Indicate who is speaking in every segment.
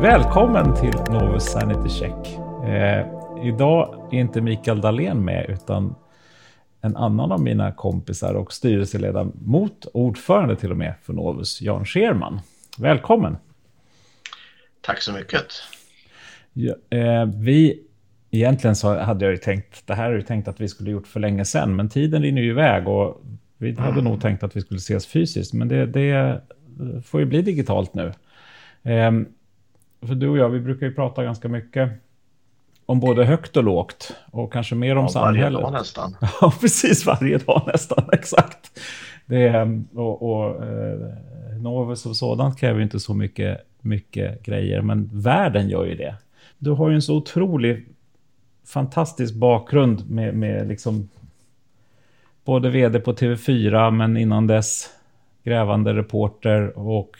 Speaker 1: Välkommen till Novus Sanity Check. Eh, idag är inte Mikael Dahlén med, utan en annan av mina kompisar och styrelseledamot, ordförande till och med för Novus, Jan Scherman. Välkommen!
Speaker 2: Tack så mycket.
Speaker 1: Ja, eh, vi, egentligen så hade jag ju tänkt, det här har jag tänkt att vi skulle gjort för länge sedan, men tiden rinner ju iväg och vi hade mm. nog tänkt att vi skulle ses fysiskt, men det, det får ju bli digitalt nu. Eh, för du och jag, vi brukar ju prata ganska mycket om både högt och lågt och kanske mer om ja, samhället.
Speaker 2: Varje dag nästan.
Speaker 1: Ja, precis varje dag nästan, exakt. Det, och och eh, Novus och sådant kräver ju inte så mycket, mycket grejer, men världen gör ju det. Du har ju en så otrolig, fantastisk bakgrund med, med liksom både vd på TV4, men innan dess grävande reporter och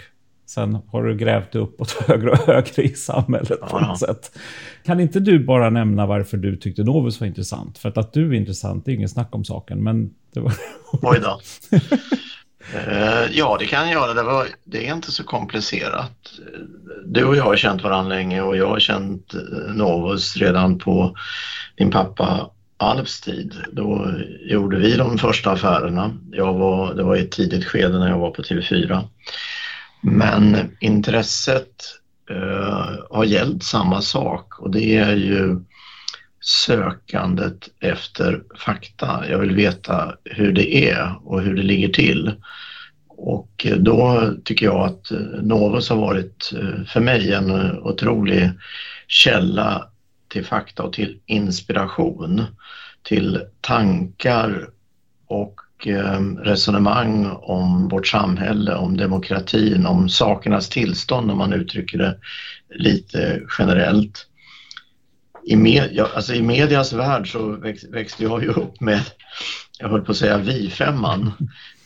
Speaker 1: Sen har du grävt uppåt högre och högre i samhället på något sätt. Kan inte du bara nämna varför du tyckte Novus var intressant? För att, att du är intressant, det är ingen snack om saken, men... Det var...
Speaker 2: Oj då. uh, ja, det kan jag göra. Det, var, det är inte så komplicerat. Du och jag har känt varandra länge och jag har känt eh, Novus redan på din pappa Alps tid. Då gjorde vi de första affärerna. Jag var, det var i ett tidigt skede när jag var på TV4. Men intresset eh, har gällt samma sak och det är ju sökandet efter fakta. Jag vill veta hur det är och hur det ligger till. Och då tycker jag att Novus har varit eh, för mig en otrolig källa till fakta och till inspiration, till tankar och Eh, resonemang om vårt samhälle, om demokratin, om sakernas tillstånd om man uttrycker det lite generellt. I, med, alltså I medias värld så växte jag ju upp med, jag höll på att säga vi-femman.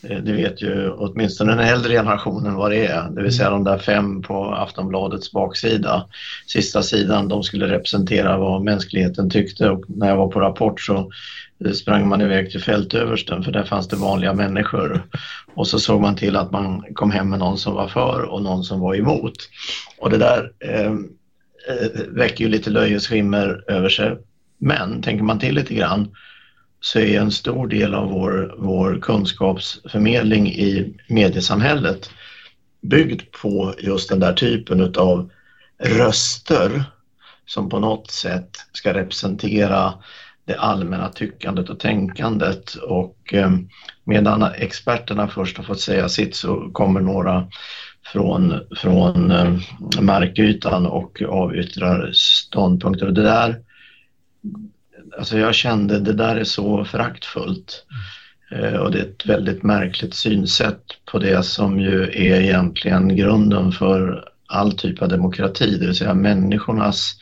Speaker 2: Eh, det vet ju åtminstone den äldre generationen vad det är, det vill säga de där fem på Aftonbladets baksida. Sista sidan, de skulle representera vad mänskligheten tyckte och när jag var på Rapport så sprang man iväg till fältöversten för där fanns det vanliga människor. Och så såg man till att man kom hem med någon som var för och någon som var emot. Och det där eh, eh väcker ju lite löjets skimmer över sig. Men tänker man till lite grann så är en stor del av vår, vår kunskapsförmedling i mediesamhället byggd på just den där typen av röster som på något sätt ska representera det allmänna tyckandet och tänkandet. Och eh, medan experterna först har fått säga sitt så kommer några från, från eh, markytan och avyttrar ståndpunkter. Och det där alltså jag kände det där är så föraktfullt eh, och det är ett väldigt märkligt synsätt på det som ju är egentligen grunden för all typ av demokrati, det vill säga människornas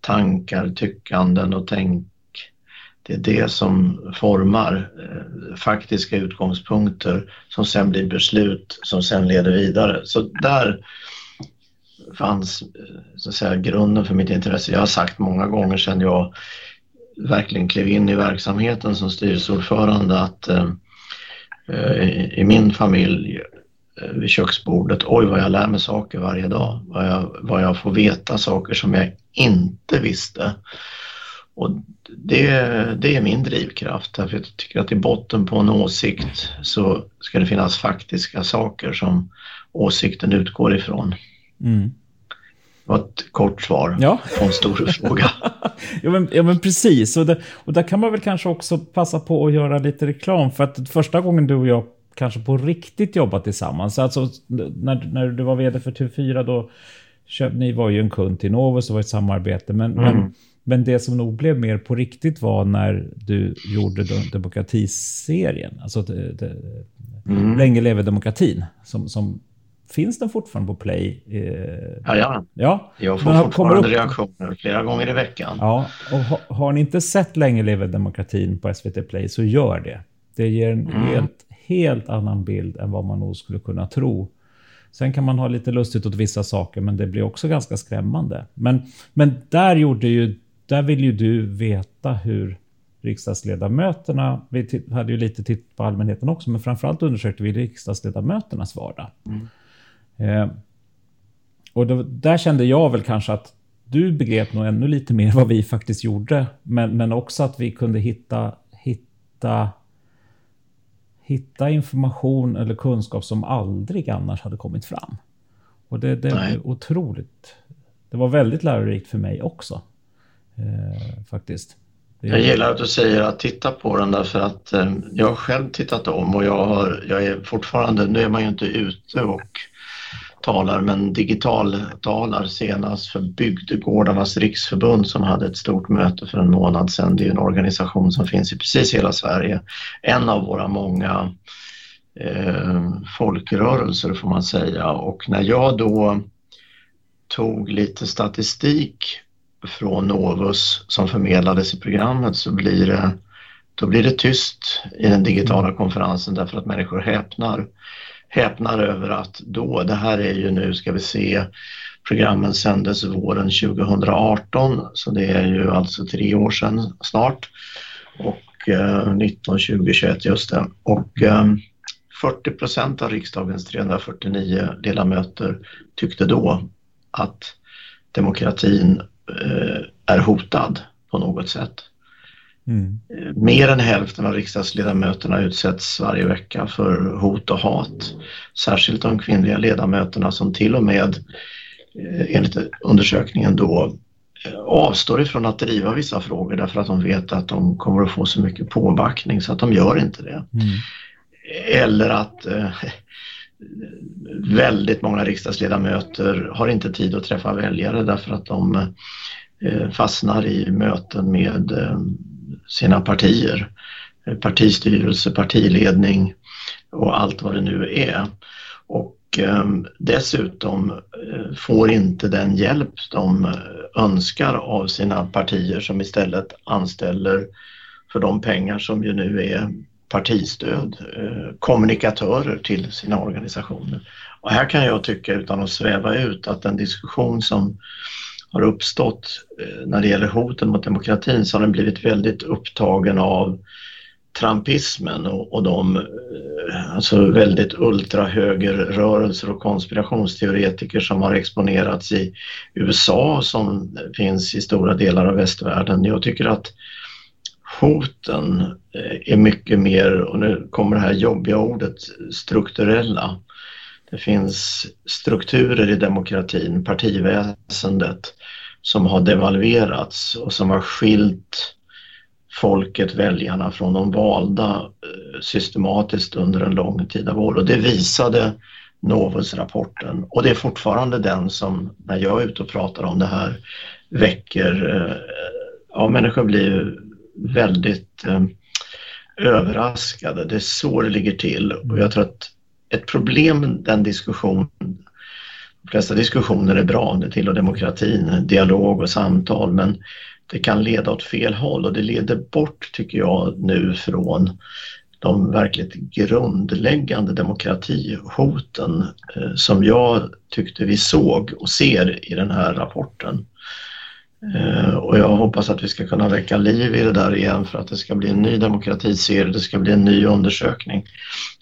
Speaker 2: tankar, tyckanden och tänk det är det som formar eh, faktiska utgångspunkter som sen blir beslut som sen leder vidare. Så där fanns eh, så att säga, grunden för mitt intresse. Jag har sagt många gånger sedan jag verkligen klev in i verksamheten som styrelseordförande att eh, eh, i min familj eh, vid köksbordet, oj vad jag lär mig saker varje dag. Vad jag, vad jag får veta saker som jag inte visste. Och det, det är min drivkraft, därför jag tycker att i botten på en åsikt så ska det finnas faktiska saker som åsikten utgår ifrån. Mm. Det var ett kort svar ja. på en stor fråga.
Speaker 1: ja, men, ja, men precis. Och, det, och där kan man väl kanske också passa på att göra lite reklam. För att första gången du och jag kanske på riktigt jobbat tillsammans, alltså när, när du var vd för TV4 då, köp, ni var ju en kund till Novus och var ett samarbete, men, mm. men men det som nog blev mer på riktigt var när du gjorde demokratiserien. Alltså det, det, mm. Länge leve demokratin. Som, som, finns den fortfarande på Play?
Speaker 2: Eh, ja, ja. ja. Jag får fortfarande reaktioner flera gånger i veckan.
Speaker 1: Ja, och har, har ni inte sett Länge leve demokratin på SVT Play så gör det. Det ger en mm. helt, helt annan bild än vad man nog skulle kunna tro. Sen kan man ha lite lustigt åt vissa saker, men det blir också ganska skrämmande. Men, men där gjorde ju där vill ju du veta hur riksdagsledamöterna, vi hade ju lite titt på allmänheten också, men framförallt undersökte vi riksdagsledamöternas vardag. Mm. Eh, och då, där kände jag väl kanske att du begrep nog ännu lite mer vad vi faktiskt gjorde. Men, men också att vi kunde hitta, hitta, hitta information eller kunskap som aldrig annars hade kommit fram. Och det, det är otroligt. Det var väldigt lärorikt för mig också. Eh, faktiskt.
Speaker 2: Det... Jag gillar att du säger att titta på den därför att eh, jag har själv tittat om och jag, har, jag är fortfarande, nu är man ju inte ute och talar men digitaltalar senast för Bygdegårdarnas riksförbund som hade ett stort möte för en månad sedan. Det är en organisation som finns i precis hela Sverige. En av våra många eh, folkrörelser får man säga och när jag då tog lite statistik från Novus som förmedlades i programmet så blir det, då blir det tyst i den digitala konferensen därför att människor häpnar häpnar över att då, det här är ju nu, ska vi se, programmen sändes våren 2018 så det är ju alltså tre år sedan snart och eh, 19, 20, 21 just det. Och eh, 40 procent av riksdagens 349 ledamöter tyckte då att demokratin eh, är hotad på något sätt. Mm. Mer än hälften av riksdagsledamöterna utsätts varje vecka för hot och hat. Särskilt de kvinnliga ledamöterna som till och med eh, enligt undersökningen då eh, avstår ifrån att driva vissa frågor därför att de vet att de kommer att få så mycket påbackning så att de gör inte det. Mm. Eller att eh, väldigt många riksdagsledamöter har inte tid att träffa väljare därför att de eh, fastnar i möten med eh, sina partier, partistyrelse, partiledning och allt vad det nu är. Och ehm, eh, dessutom får inte den hjälp de önskar av sina partier som istället anställer för de pengar som ju nu är partistöd, eh, kommunikatörer till sina organisationer. Och här kan jag tycka utan att sväva ut att den diskussion som har uppstått eh, när det gäller hoten mot demokratin så har den blivit väldigt upptagen av trumpismen och, och de eh, alltså väldigt ultrahögerrörelser och konspirationsteoretiker som har exponerats i USA som finns i stora delar av västvärlden. Jag tycker att hoten eh, är mycket mer, och nu kommer det här jobbiga ordet, strukturella. Det finns strukturer i demokratin, partiväsendet, som har devalverats och som har skilt folket, väljarna, från de valda eh, systematiskt under en lång tid av år. Och det visade Novus-rapporten och det är fortfarande den som, när jag är ute och pratar om det här, väcker... Eh, ja, människor blir väldigt eh, överraskade. Det är så det ligger till och jag tror att ett problem med den diskussionen flesta diskussioner är bra, det tillhör demokratin, dialog och samtal men det kan leda åt fel håll och det leder bort, tycker jag, nu från de verkligt grundläggande demokratihoten eh, som jag tyckte vi såg och ser i den här rapporten. Eh, och jag hoppas att vi ska kunna väcka liv i det där igen för att det ska bli en ny demokratiserie, det ska bli en ny undersökning.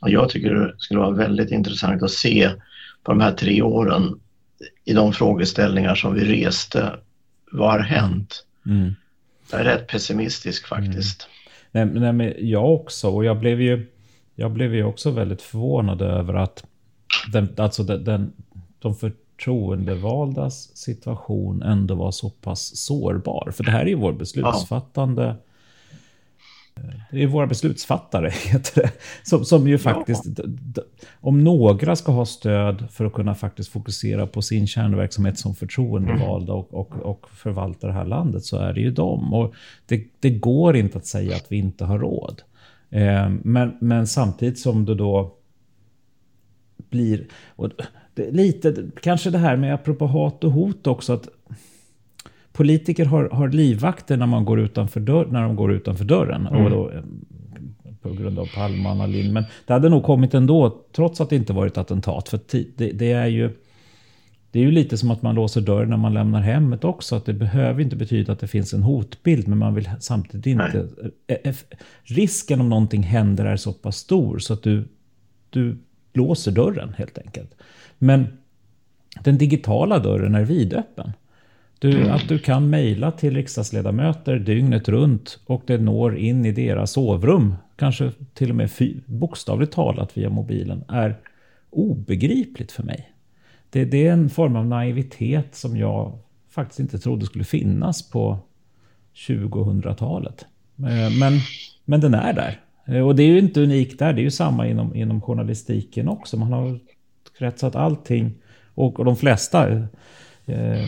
Speaker 2: Och jag tycker det skulle vara väldigt intressant att se på de här tre åren i de frågeställningar som vi reste, vad har hänt? Mm. Jag är rätt pessimistisk faktiskt.
Speaker 1: Mm. Nej, nej, men jag också, och jag blev ju, jag blev ju också väldigt förvånad över att den, alltså den, den, de förtroendevaldas situation ändå var så pass sårbar. För det här är ju vår beslutsfattande det är våra beslutsfattare, heter det. Som, som ju faktiskt, ja. om några ska ha stöd för att kunna faktiskt fokusera på sin kärnverksamhet som förtroendevalda och, och, och förvalta det här landet, så är det ju dem. Och det, det går inte att säga att vi inte har råd. Eh, men, men samtidigt som det då blir... Och det, lite, kanske det här med, apropå hat och hot också, att politiker har, har livvakter när, man går utanför dörr, när de går utanför dörren. Mm. Och då, eh, på grund av Palme och Anna Lind. Men det hade nog kommit ändå, trots att det inte varit attentat. För det, det, är ju... Det är ju lite som att man låser dörren när man lämnar hemmet också. Att det behöver inte betyda att det finns en hotbild, men man vill samtidigt inte... Nej. Eh, eh, risken om någonting händer är så pass stor så att du, du låser dörren helt enkelt. Men den digitala dörren är vidöppen. Du,
Speaker 2: Mm.
Speaker 1: Att du kan mejla till riksdagsledamöter dygnet runt och det når in i deras sovrum, kanske till och med bokstavligt talat via mobilen, är obegripligt för mig. Det, det är en form av naivitet som jag faktiskt inte trodde skulle finnas på 2000-talet. Eh, Men, men den är där. Eh, Och det är ju inte unikt där, det är ju samma inom, inom journalistiken också. Man har kretsat allting, och, och de flesta, eh,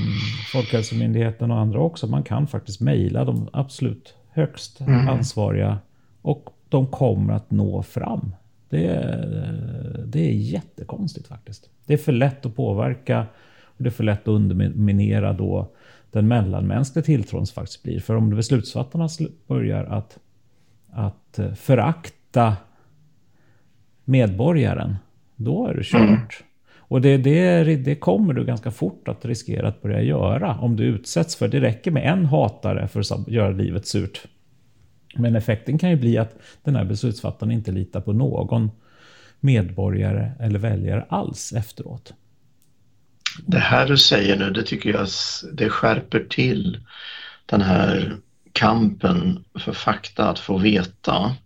Speaker 1: Folkhälsomyndigheten och andra också, man kan faktiskt mejla de absolut högst ansvariga och de kommer att nå fram. Det är, det är jättekonstigt faktiskt. Det är för lätt att påverka och det är för lätt att underminera då den mellanmänskliga tilltron som faktiskt blir. För om beslutsfattarna sl- börjar att, att eh, förakta medborgaren, då är det kört. Och det, det, det kommer du ganska fort att riskera att börja göra om du utsätts för. Det räcker med en hatare för att göra livet surt. Men effekten kan ju bli att den här beslutsfattaren inte litar på någon medborgare eller väljare alls efteråt.
Speaker 2: Det här du säger nu, det tycker jag det skärper till den här kampen för fakta, att få veta.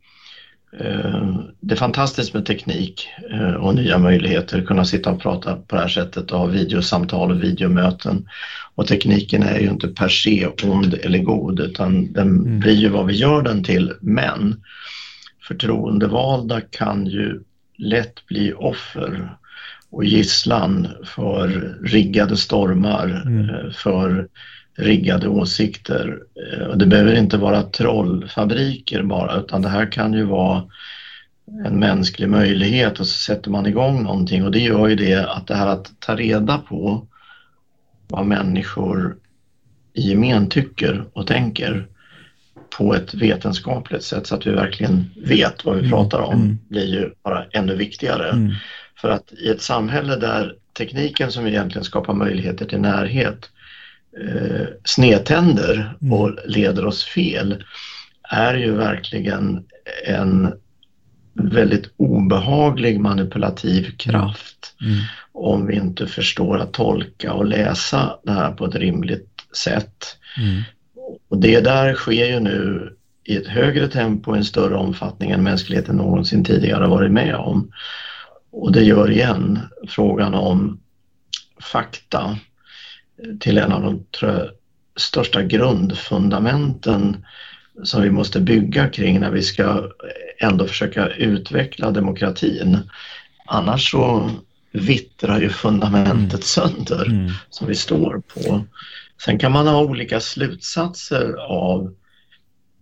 Speaker 2: Eh, Det är fantastiskt med teknik eh, och nya möjligheter, kunna sitta och prata på det här sättet och ha videosamtal och videomöten. Och tekniken är ju inte per se ond eller god utan den blir ju vad vi gör den till. Men förtroendevalda kan ju lätt bli offer och gisslan för riggade stormar,
Speaker 1: Mm.
Speaker 2: eh, för riggade åsikter. Eh, Och det behöver inte vara trollfabriker bara utan det här kan ju vara en mänsklig möjlighet och så sätter man igång någonting och det gör ju det att det här att ta reda på vad människor i gemen tycker och tänker på ett vetenskapligt sätt så att vi verkligen vet vad vi
Speaker 1: Mm,
Speaker 2: pratar om
Speaker 1: mm.
Speaker 2: blir ju bara ännu viktigare.
Speaker 1: Mm.
Speaker 2: För att i ett samhälle där tekniken som egentligen skapar möjligheter till närhet eh, snedtänder
Speaker 1: Mm.
Speaker 2: och leder oss fel är ju verkligen en väldigt obehaglig manipulativ kraft
Speaker 1: Mm.
Speaker 2: om vi inte förstår att tolka och läsa det här på ett rimligt sätt.
Speaker 1: Mm.
Speaker 2: Och det där sker ju nu i ett högre tempo, i en större omfattning än mänskligheten någonsin tidigare varit med om. Och det gör igen frågan om fakta till en av de jag, största grundfundamenten som vi måste bygga kring när vi ska ändå försöka utveckla demokratin. Annars så vittrar ju fundamentet sönder
Speaker 1: Mm.
Speaker 2: som vi står på. Sen kan man ha olika slutsatser av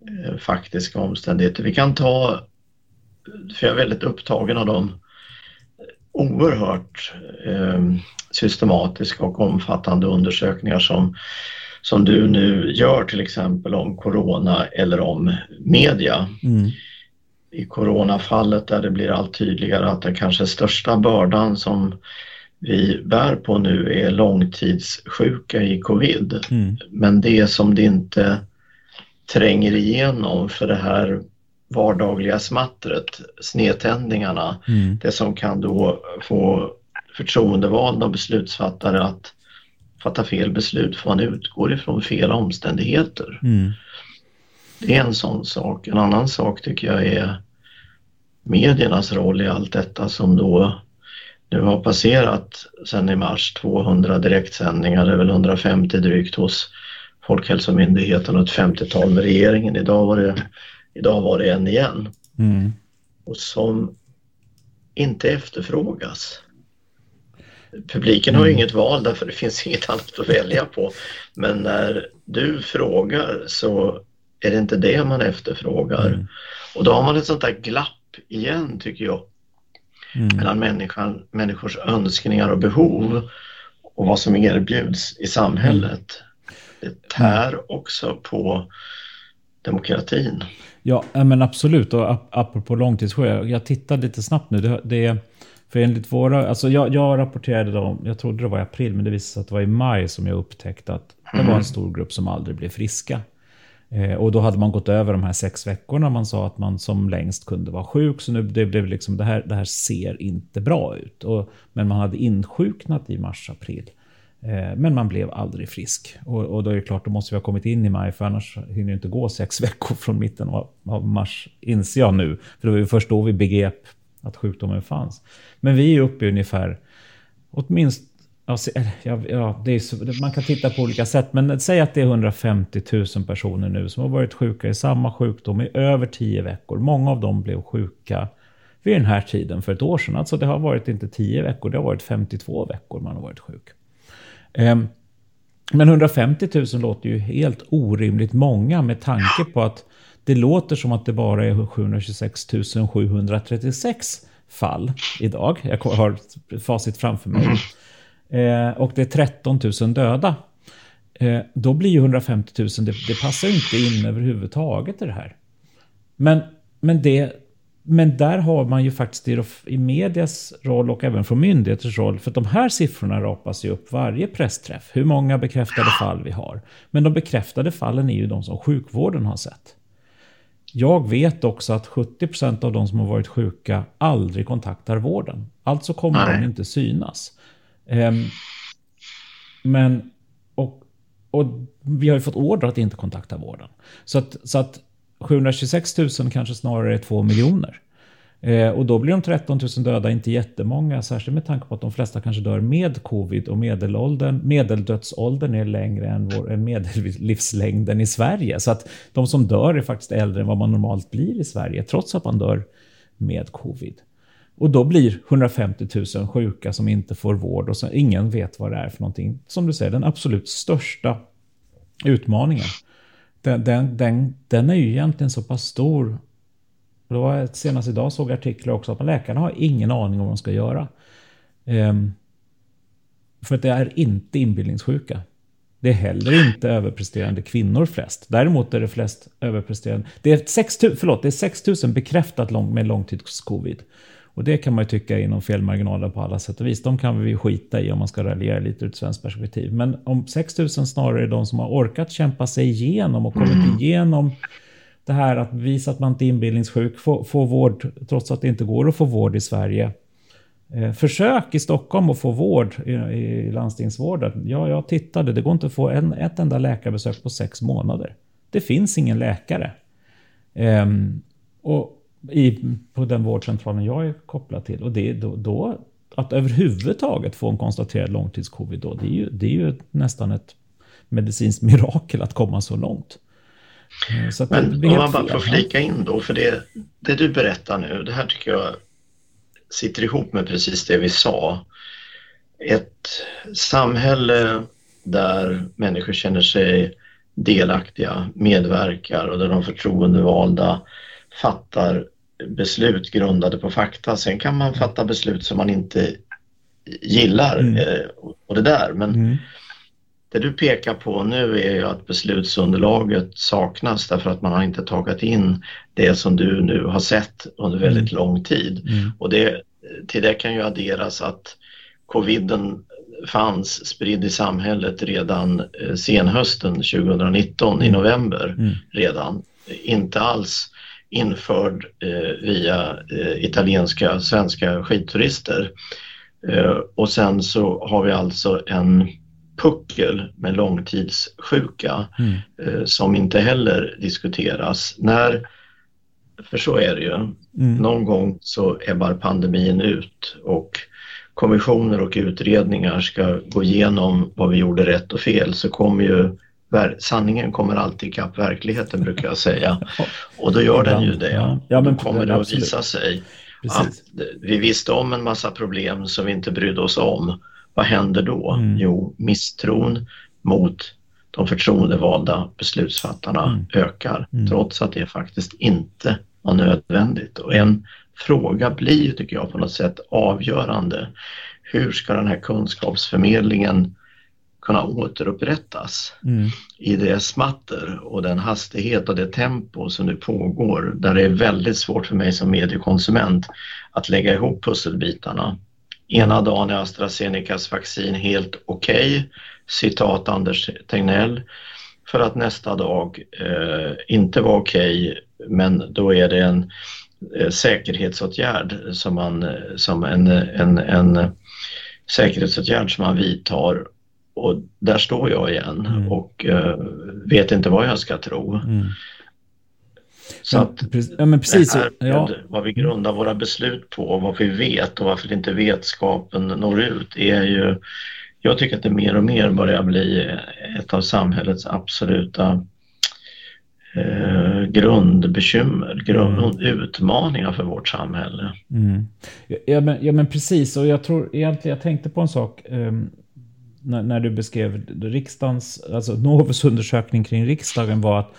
Speaker 2: eh, faktiska omständigheter. Vi kan ta, för jag är väldigt upptagen av de oerhört eh, systematiska och omfattande undersökningar som, som du nu gör till exempel om corona eller om media.
Speaker 1: Mm.
Speaker 2: I coronafallet där det blir allt tydligare att den kanske största bördan som vi bär på nu är långtidssjuka i covid.
Speaker 1: Mm.
Speaker 2: Men det som det inte tränger igenom för det här vardagliga smattret, snedtändningarna,
Speaker 1: Mm.
Speaker 2: det som kan då få förtroendevalda och beslutsfattare att fatta fel beslut för man utgår ifrån fel omständigheter.
Speaker 1: Mm.
Speaker 2: Det är en sån sak. En annan sak tycker jag är mediernas roll i allt detta som då nu har passerat sedan i mars 200 direktsändningar, det är väl 150 drygt hos Folkhälsomyndigheten och ett 50-tal med regeringen. Idag var det, idag var det en igen
Speaker 1: Mm.
Speaker 2: och som inte efterfrågas. Publiken har ju
Speaker 1: Mm.
Speaker 2: inget val därför det finns inget annat att välja på. Men när du frågar så är det inte det man efterfrågar.
Speaker 1: Mm.
Speaker 2: Och då har man ett sånt där glapp igen tycker jag
Speaker 1: Mm.
Speaker 2: mellan människan, människors önskningar och behov och vad som erbjuds i samhället. Det tär också på demokratin.
Speaker 1: Ja, men absolut. Och ap- apropå långtidssjuka, jag tittar lite snabbt nu. Det, det för enligt våra, alltså jag, jag rapporterade om, jag trodde det var i april, men det visade sig att det var i maj som jag upptäckte att det var en stor grupp som aldrig blev friska. Eh, och då hade man gått över de här sex veckorna. Man sa att man som längst kunde vara sjuk. Så nu det blev liksom, det här, det här ser inte bra ut. Och, men man hade insjuknat i mars-april. Eh, men man blev aldrig frisk. Och, och, då är det klart, då måste vi ha kommit in i maj, för annars hinner det inte gå sex veckor från mitten av, av mars, inser jag nu. För det var ju först då vi begrep att sjukdomen fanns. Men vi är uppe i ungefär, åtminstone Ja, ja, det är så, man kan titta på olika sätt, men säg att det är 150 000 personer nu som har varit sjuka i samma sjukdom i över tio veckor. Många av dem blev sjuka vid den här tiden för ett år sedan. Alltså det har varit inte tio veckor, det har varit 52 veckor man har varit sjuk. Ehm, men 150 000 låter ju helt orimligt många med tanke på att det låter som att det bara är 726 736 fall idag. Jag har facit framför mig. Ehm, och det är 13 000 döda. Ehm, då blir ju 150 000, det, det passar inte in överhuvudtaget i det här. Men, men, det, men där har man ju faktiskt i, medias roll och även från myndigheters roll, för de här siffrorna rapas ju upp varje pressträff, hur många bekräftade fall vi har. Men de bekräftade fallen är ju de som sjukvården har sett. Jag vet också att 70% av de som har varit sjuka aldrig kontaktar vården. Alltså kommer Nej. de inte synas. Um, men, och, och vi har ju fått order att inte kontakta vården. Så att, så att 726 000 kanske snarare är 2 miljoner. Eh, och då blir de 13 000 döda inte jättemånga, särskilt med tanke på att de flesta kanske dör med covid och medelåldern, medeldödsåldern är längre än, vår, medellivslängden i Sverige. Så att de som dör är faktiskt äldre än vad man normalt blir i Sverige, trots att man dör med covid. Och då blir 150 000 sjuka som inte får vård och så ingen vet vad det är för någonting. Som du säger, den absolut största utmaningen. Den, den, den, den är ju egentligen så pass stor. Det var senast idag såg jag artiklar också att läkarna har ingen aning om vad de ska göra. Um, för att det är inte inbildningssjuka. Det är heller inte överpresterande kvinnor flest. Däremot är det flest överpresterande. Det är 6 000, förlåt, det är 6 000 bekräftat lång, med långtidscovid. Och det kan man ju tycka är inom felmarginaler på alla sätt och vis. De kan vi skita i om man ska raljera lite ur ett svenskt perspektiv. Men om 6000 snarare är de som har orkat kämpa sig igenom och kommit mm. igenom det här att visa att man inte är inbildningssjuk, få, få vård trots att det inte går att få vård i Sverige. Eh, försök i Stockholm att få vård i, i landstingsvården. Ja, jag tittade, det går inte att få en, ett enda läkarbesök på sex månader. Det finns ingen läkare. Eh, och i, på den vårdcentralen jag är kopplad till. Och det, då, då att överhuvudtaget få en konstaterad långtidscovid då, det är ju, det är ju nästan ett medicinskt mirakel att komma så långt.
Speaker 2: Eh, så Men om man bara får flika in då, för det, det du berättar nu, det här tycker jag sitter ihop med precis det vi sa. Ett samhälle där människor känner sig delaktiga, medverkar och där de förtroendevalda fattar beslut grundade på fakta. Sen kan man fatta beslut som man inte gillar mm. Eh, och det där. Men mm. det du pekar på nu är ju att beslutsunderlaget saknas därför att man har inte tagit in det som du nu har sett under väldigt mm. lång tid. Mm. Och det, till det kan ju adderas att coviden fanns spridd i samhället redan eh, senhösten 2019 i mm. november mm. redan. Inte alls införd eh, via eh, italienska svenska skidturister. Eh, och sen så har vi alltså en puckel med långtidssjuka mm. Som inte heller diskuteras. När, för så är det ju, mm. någon gång så ebbar pandemin ut och kommissioner och utredningar ska gå igenom vad vi gjorde rätt och fel så kommer ju sanningen kommer alltid ikapp verkligheten brukar jag säga. Och då gör den ju det. Ja, men då kommer det att visa sig Precis. att vi visste om en massa problem som vi inte brydde oss om. Vad händer då? Mm. Jo, misstron mot de förtroendevalda beslutsfattarna mm. ökar mm. trots att det faktiskt inte var nödvändigt. Och en fråga blir, tycker jag, på något sätt avgörande. Hur ska den här kunskapsförmedlingen kunna återupprättas mm. i det smatter och den hastighet och det tempo som nu pågår där det är väldigt svårt för mig som mediekonsument att lägga ihop pusselbitarna. Ena dagen är AstraZenecas vaccin helt okej, okay, citat Anders Tegnell. för att nästa dag eh, inte vara okej okay, men då är det en eh, säkerhetsåtgärd som, man, som en, en, en säkerhetsåtgärd som man vidtar och där står jag igen mm. och uh, vet inte vad jag ska tro. Mm. Så men, att ja, men precis, det här ja. vad vi grundar våra beslut på, vad vi vet och varför inte vetskapen når ut är ju, jag tycker att det mer och mer börjar bli ett av samhällets absoluta eh, grundbekymmer, grund, mm. utmaningar för vårt samhälle.
Speaker 1: Mm. Ja, men, ja men precis, och jag tror egentligen, jag tänkte på en sak um, när, när, du beskrev riksdagens, alltså Novus undersökning kring riksdagen var att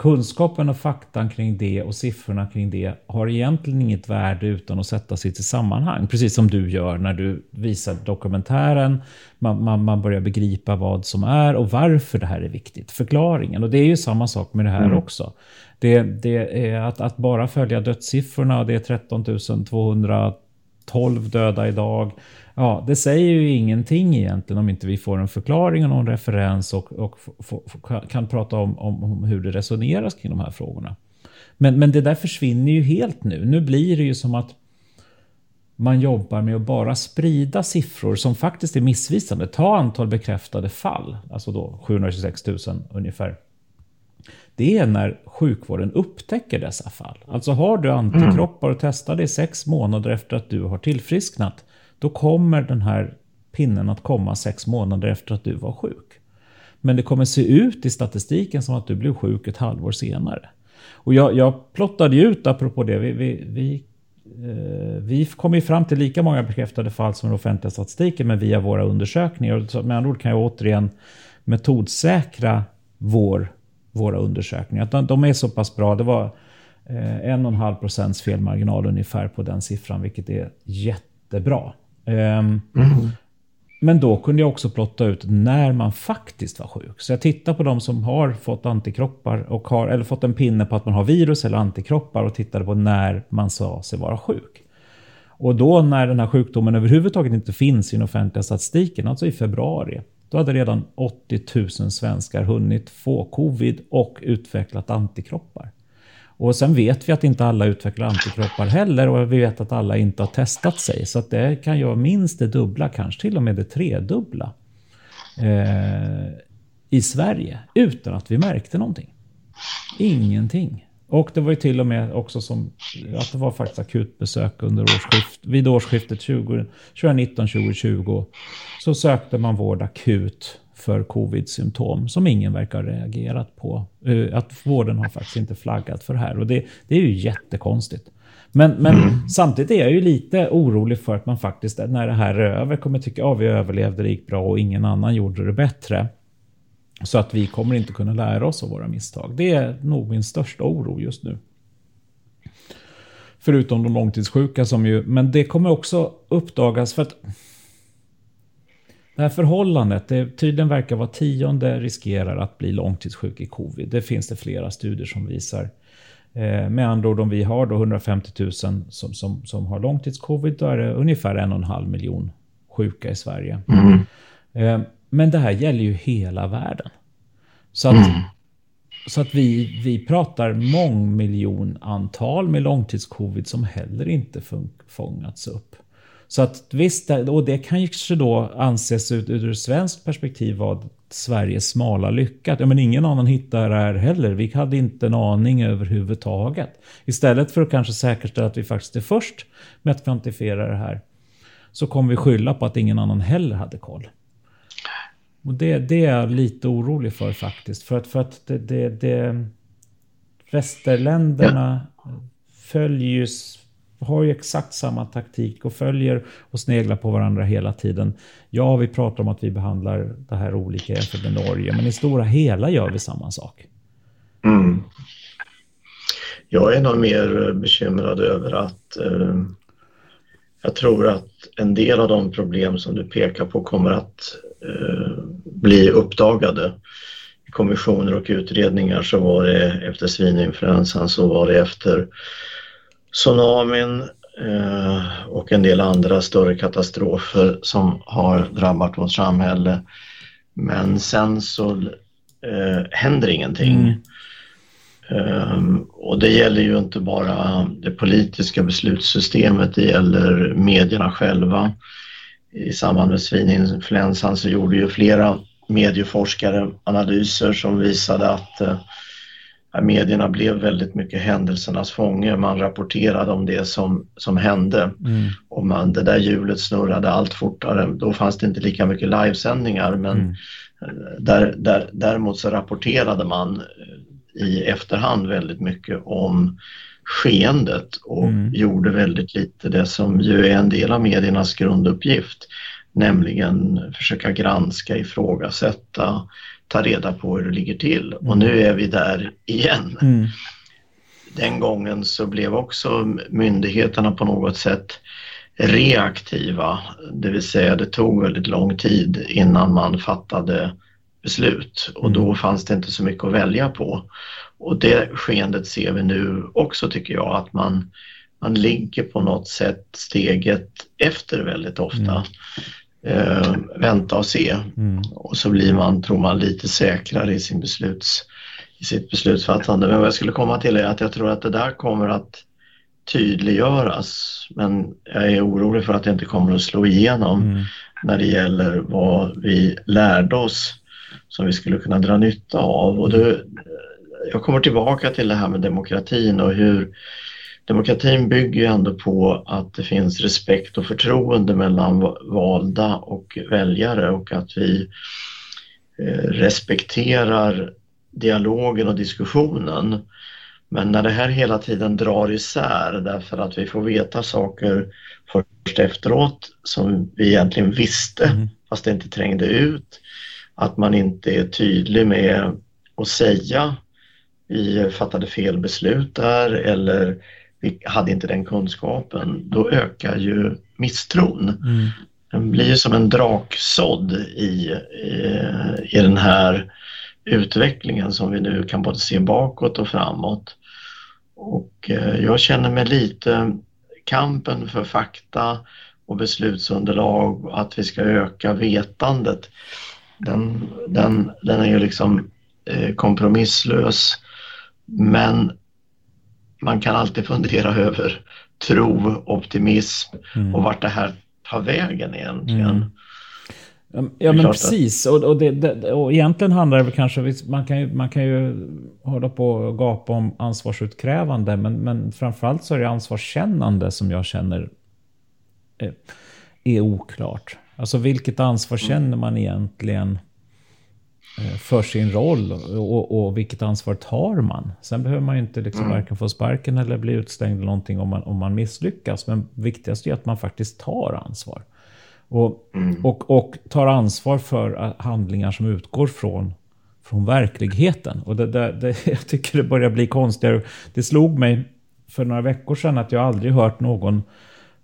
Speaker 1: kunskapen och faktan kring det och siffrorna kring det har egentligen inget värde utan att sätta sig i sammanhang. Precis som du gör när du visar dokumentären. Man, man, man, börjar begripa vad som är och varför det här är viktigt. Förklaringen. Och det är ju samma sak med det här mm. också. Det, det, är att, att bara följa dödssiffrorna. Det är 13 12 döda idag. Ja, det säger ju ingenting egentligen om inte vi får en förklaring och någon referens och, och kan prata om, om, om, hur det resoneras kring de här frågorna. Men, men det där försvinner ju helt nu. Nu blir det ju som att man jobbar med att bara sprida siffror som faktiskt är missvisande. Ta antal bekräftade fall, alltså då 726 000 ungefär. Det är när sjukvården upptäcker dessa fall. Alltså har du antikroppar och testar det sex månader efter att du har tillfrisknat då kommer den här pinnen att komma sex månader efter att du var sjuk. Men det kommer se ut i statistiken som att du blev sjuk ett halvår senare. Och jag, jag plottade ut, apropå det, vi, vi, vi, eh, vi kom ju fram till lika många bekräftade fall som den offentliga statistiken, men via våra undersökningar. med andra ord kan jag återigen metodsäkra vår, våra undersökningar. De, de är så pass bra. Det var eh, en och en halv procents felmarginal ungefär på den siffran, vilket är jättebra. Mm. Men då kunde jag också plotta ut när man faktiskt var sjuk. Så jag tittar på de som har fått antikroppar och har, eller fått en pinne på att man har virus eller antikroppar och tittade på när man sa sig vara sjuk. Och då när den här sjukdomen överhuvudtaget inte finns i den offentliga statistiken, alltså i februari, då hade redan 80 000 svenskar hunnit få covid och utvecklat antikroppar. Och sen vet vi att inte alla utvecklar antikroppar heller och vi vet att alla inte har testat sig. Så att det kan ju vara minst det dubbla, kanske till och med det tredubbla eh, i Sverige utan att vi märkte någonting. Ingenting. Och det var ju till och med också som att det var faktiskt akutbesök under årsskift, vid årsskiftet 2019-2020. Så sökte man vård akut för covid-symptom som ingen verkar ha reagerat på. Eh, att vården har faktiskt inte flaggat för det här och det, det är ju jättekonstigt. Men, men mm. samtidigt är jag ju lite orolig för att man faktiskt när det här är över kommer tycka att ja, vi överlevde, det gick bra och ingen annan gjorde det bättre. Så att vi kommer inte kunna lära oss av våra misstag. Det är nog min största oro just nu. Förutom de långtidssjuka som ju, men det kommer också uppdagas för att det här förhållandet, det tydligen verkar vara tionde riskerar att bli långtidssjuk i covid. Det finns det flera studier som visar. Eh, med andra ord, om vi har då 150 000 som, som, som har långtidscovid, då är det ungefär en och en halv miljon sjuka i Sverige. Mm. Men det här gäller ju hela världen. Så att, mm. så att vi, vi pratar mångmiljonantal med långtidscovid som heller inte fångats upp. Så att visst, och det kan ju då anses ut ur svenskt perspektiv vara Sveriges smala lyckat. Ja, men ingen annan hittar det här heller. Vi hade inte en aning överhuvudtaget. Istället för att kanske säkerställa att vi faktiskt är först med att kvantifiera det här så kommer vi skylla på att ingen annan heller hade koll. Och det, det är jag lite orolig för faktiskt. För att, för att det, det, det västerländerna följer ju har ju exakt samma taktik och följer och sneglar på varandra hela tiden. Ja, vi pratar om att vi behandlar det här olika jämfört med Norge, men i stora hela gör vi samma sak. Mm.
Speaker 2: Jag är nog mer eh, bekymrad över att eh, jag tror att en del av de problem som du pekar på kommer att bli uppdagade. I kommissioner och utredningar så var det efter svininfluensan så var det efter tsunamin eh, och en del andra större katastrofer som har drabbat vårt samhälle. Men sen så eh, händer ingenting. Um, och det gäller ju inte bara det politiska beslutssystemet, det gäller medierna själva. I samband med svininfluensan så gjorde ju flera medieforskare analyser som visade att uh, medierna blev väldigt mycket händelsernas fånge. Man rapporterade om det som, som hände mm. och man, det där hjulet snurrade allt fortare. Då fanns det inte lika mycket livesändningar men mm. där, där, däremot så rapporterade man i efterhand väldigt mycket om skeendet och mm. gjorde väldigt lite det som ju är en del av mediernas grunduppgift, nämligen försöka granska, ifrågasätta, ta reda på hur det ligger till. Och nu är vi där igen. Mm. Den gången så blev också myndigheterna på något sätt reaktiva, det vill säga det tog väldigt lång tid innan man fattade beslut och då mm. fanns det inte så mycket att välja på. Och det skeendet ser vi nu också tycker jag att man, man ligger på något sätt steget efter väldigt ofta. Mm. Eh, vänta och se mm. och så blir man, tror man, lite säkrare i, sin besluts, i sitt beslutsfattande. Men vad jag skulle komma till är att jag tror att det där kommer att tydliggöras men jag är orolig för att det inte kommer att slå igenom mm. när det gäller vad vi lärde oss som vi skulle kunna dra nytta av. Och då, jag kommer tillbaka till det här med demokratin och hur demokratin bygger ju ändå på att det finns respekt och förtroende mellan valda och väljare och att vi eh, respekterar dialogen och diskussionen. Men när det här hela tiden drar isär därför att vi får veta saker först efteråt som vi egentligen visste mm. fast det inte trängde ut att man inte är tydlig med att säga vi fattade fel beslut där eller vi hade inte den kunskapen, då ökar ju misstron. Mm. Den blir ju som en draksådd i, i, i den här utvecklingen som vi nu kan både se bakåt och framåt. Och eh, jag känner mig lite kampen för fakta och beslutsunderlag och att vi ska öka vetandet den, den, den är ju liksom eh, kompromisslös. Men man kan alltid fundera över tro, optimism mm. och vart det här tar vägen egentligen.
Speaker 1: Mm. Ja men precis, och, och, det, det, och egentligen handlar det väl kanske, man kan ju, man kan ju hålla på och gapa om ansvarsutkrävande, men, men framförallt så är det ansvarskännande som jag känner är, är oklart. Alltså vilket ansvar mm. känner man egentligen eh, för sin roll och, och, vilket ansvar tar man? Sen behöver man ju inte liksom mm. varken få sparken eller bli utstängd eller någonting om man, om man misslyckas. Men viktigast är att man faktiskt tar ansvar. Och, mm. och, och tar ansvar för handlingar som utgår från, från verkligheten. Och det, det, det, jag tycker det börjar bli konstigare. Det slog mig för några veckor sedan att jag aldrig hört någon...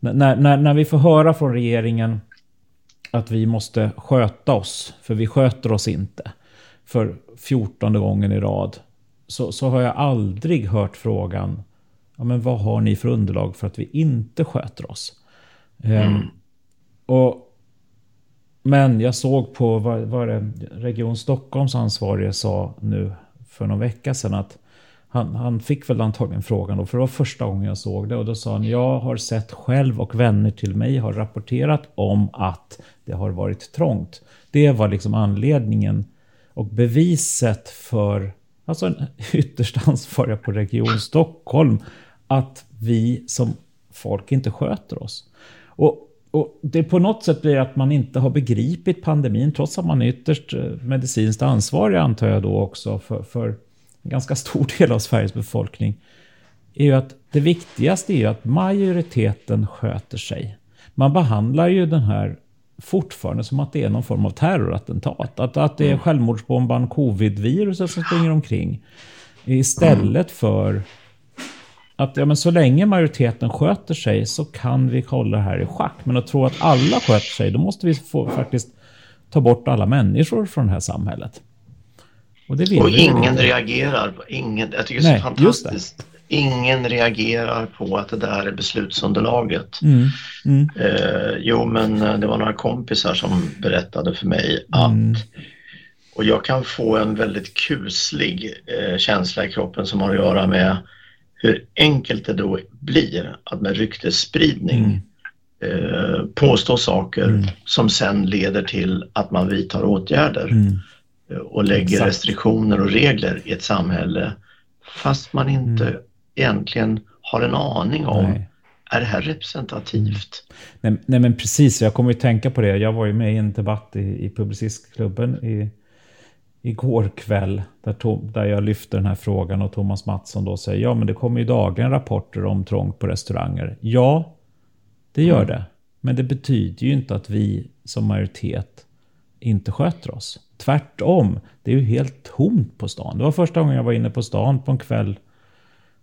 Speaker 1: När, när, när vi får höra från regeringen att vi måste sköta oss, för vi sköter oss inte. För fjortonde gången i rad. Så, så har jag aldrig hört frågan, ja, men vad har ni för underlag för att vi inte sköter oss? Ehm, mm. Um, och, men jag såg på vad, vad det Region Stockholms ansvarige sa nu för någon vecka sedan att han, han, fick väl antagligen frågan då, för det var första gången jag såg det. Och då sa han, jag har sett själv och vänner till mig har rapporterat om att det har varit trångt. Det var liksom anledningen och beviset för, alltså en ytterst ansvariga på Region Stockholm, att vi som folk inte sköter oss. Och, och det på något sätt blir att man inte har begripit pandemin, trots att man är ytterst eh, medicinskt ansvarig antar jag då också för, för ganska stor del av Sveriges befolkning, är ju att det viktigaste är ju att majoriteten sköter sig. Man behandlar ju den här fortfarande som att det är någon form av terrorattentat. Att, att det är mm. självmordsbombaren covid-viruset som springer omkring. Istället för att ja, men så länge majoriteten sköter sig så kan vi hålla det här i schack. Men att tro att alla sköter sig, då måste vi få, faktiskt ta bort alla människor från det här samhället.
Speaker 2: Och, det och ingen reagerar. Ingen, jag tycker det är Nej, så fantastiskt. Ingen reagerar på att det där är beslutsunderlaget. Mm, mm. Eh, jo, men eh, det var några kompisar som berättade för mig att mm. Och jag kan få en väldigt kuslig eh, känsla i kroppen som har att göra med hur enkelt det då blir att med ryktesspridning mm. eh, påstå saker mm. som sen leder till att man vidtar åtgärder mm. Och lägger Exakt. restriktioner och regler i ett samhälle fast man inte mm. egentligen har en aning om Nej. Är det här representativt?
Speaker 1: Nej, nej, men precis, jag kommer att tänka på det. Jag var ju med i en debatt i, i Publicistklubben i, igår kväll där, Tom, där jag lyfter den här frågan och Thomas Mattsson då säger ja men det kommer ju dagligen rapporter om trångt på restauranger. Ja, det gör mm. det. Men det betyder ju inte att vi som majoritet inte sköter oss. Tvärtom, det är ju helt tomt på stan. Det var första gången jag var inne på stan på en kväll.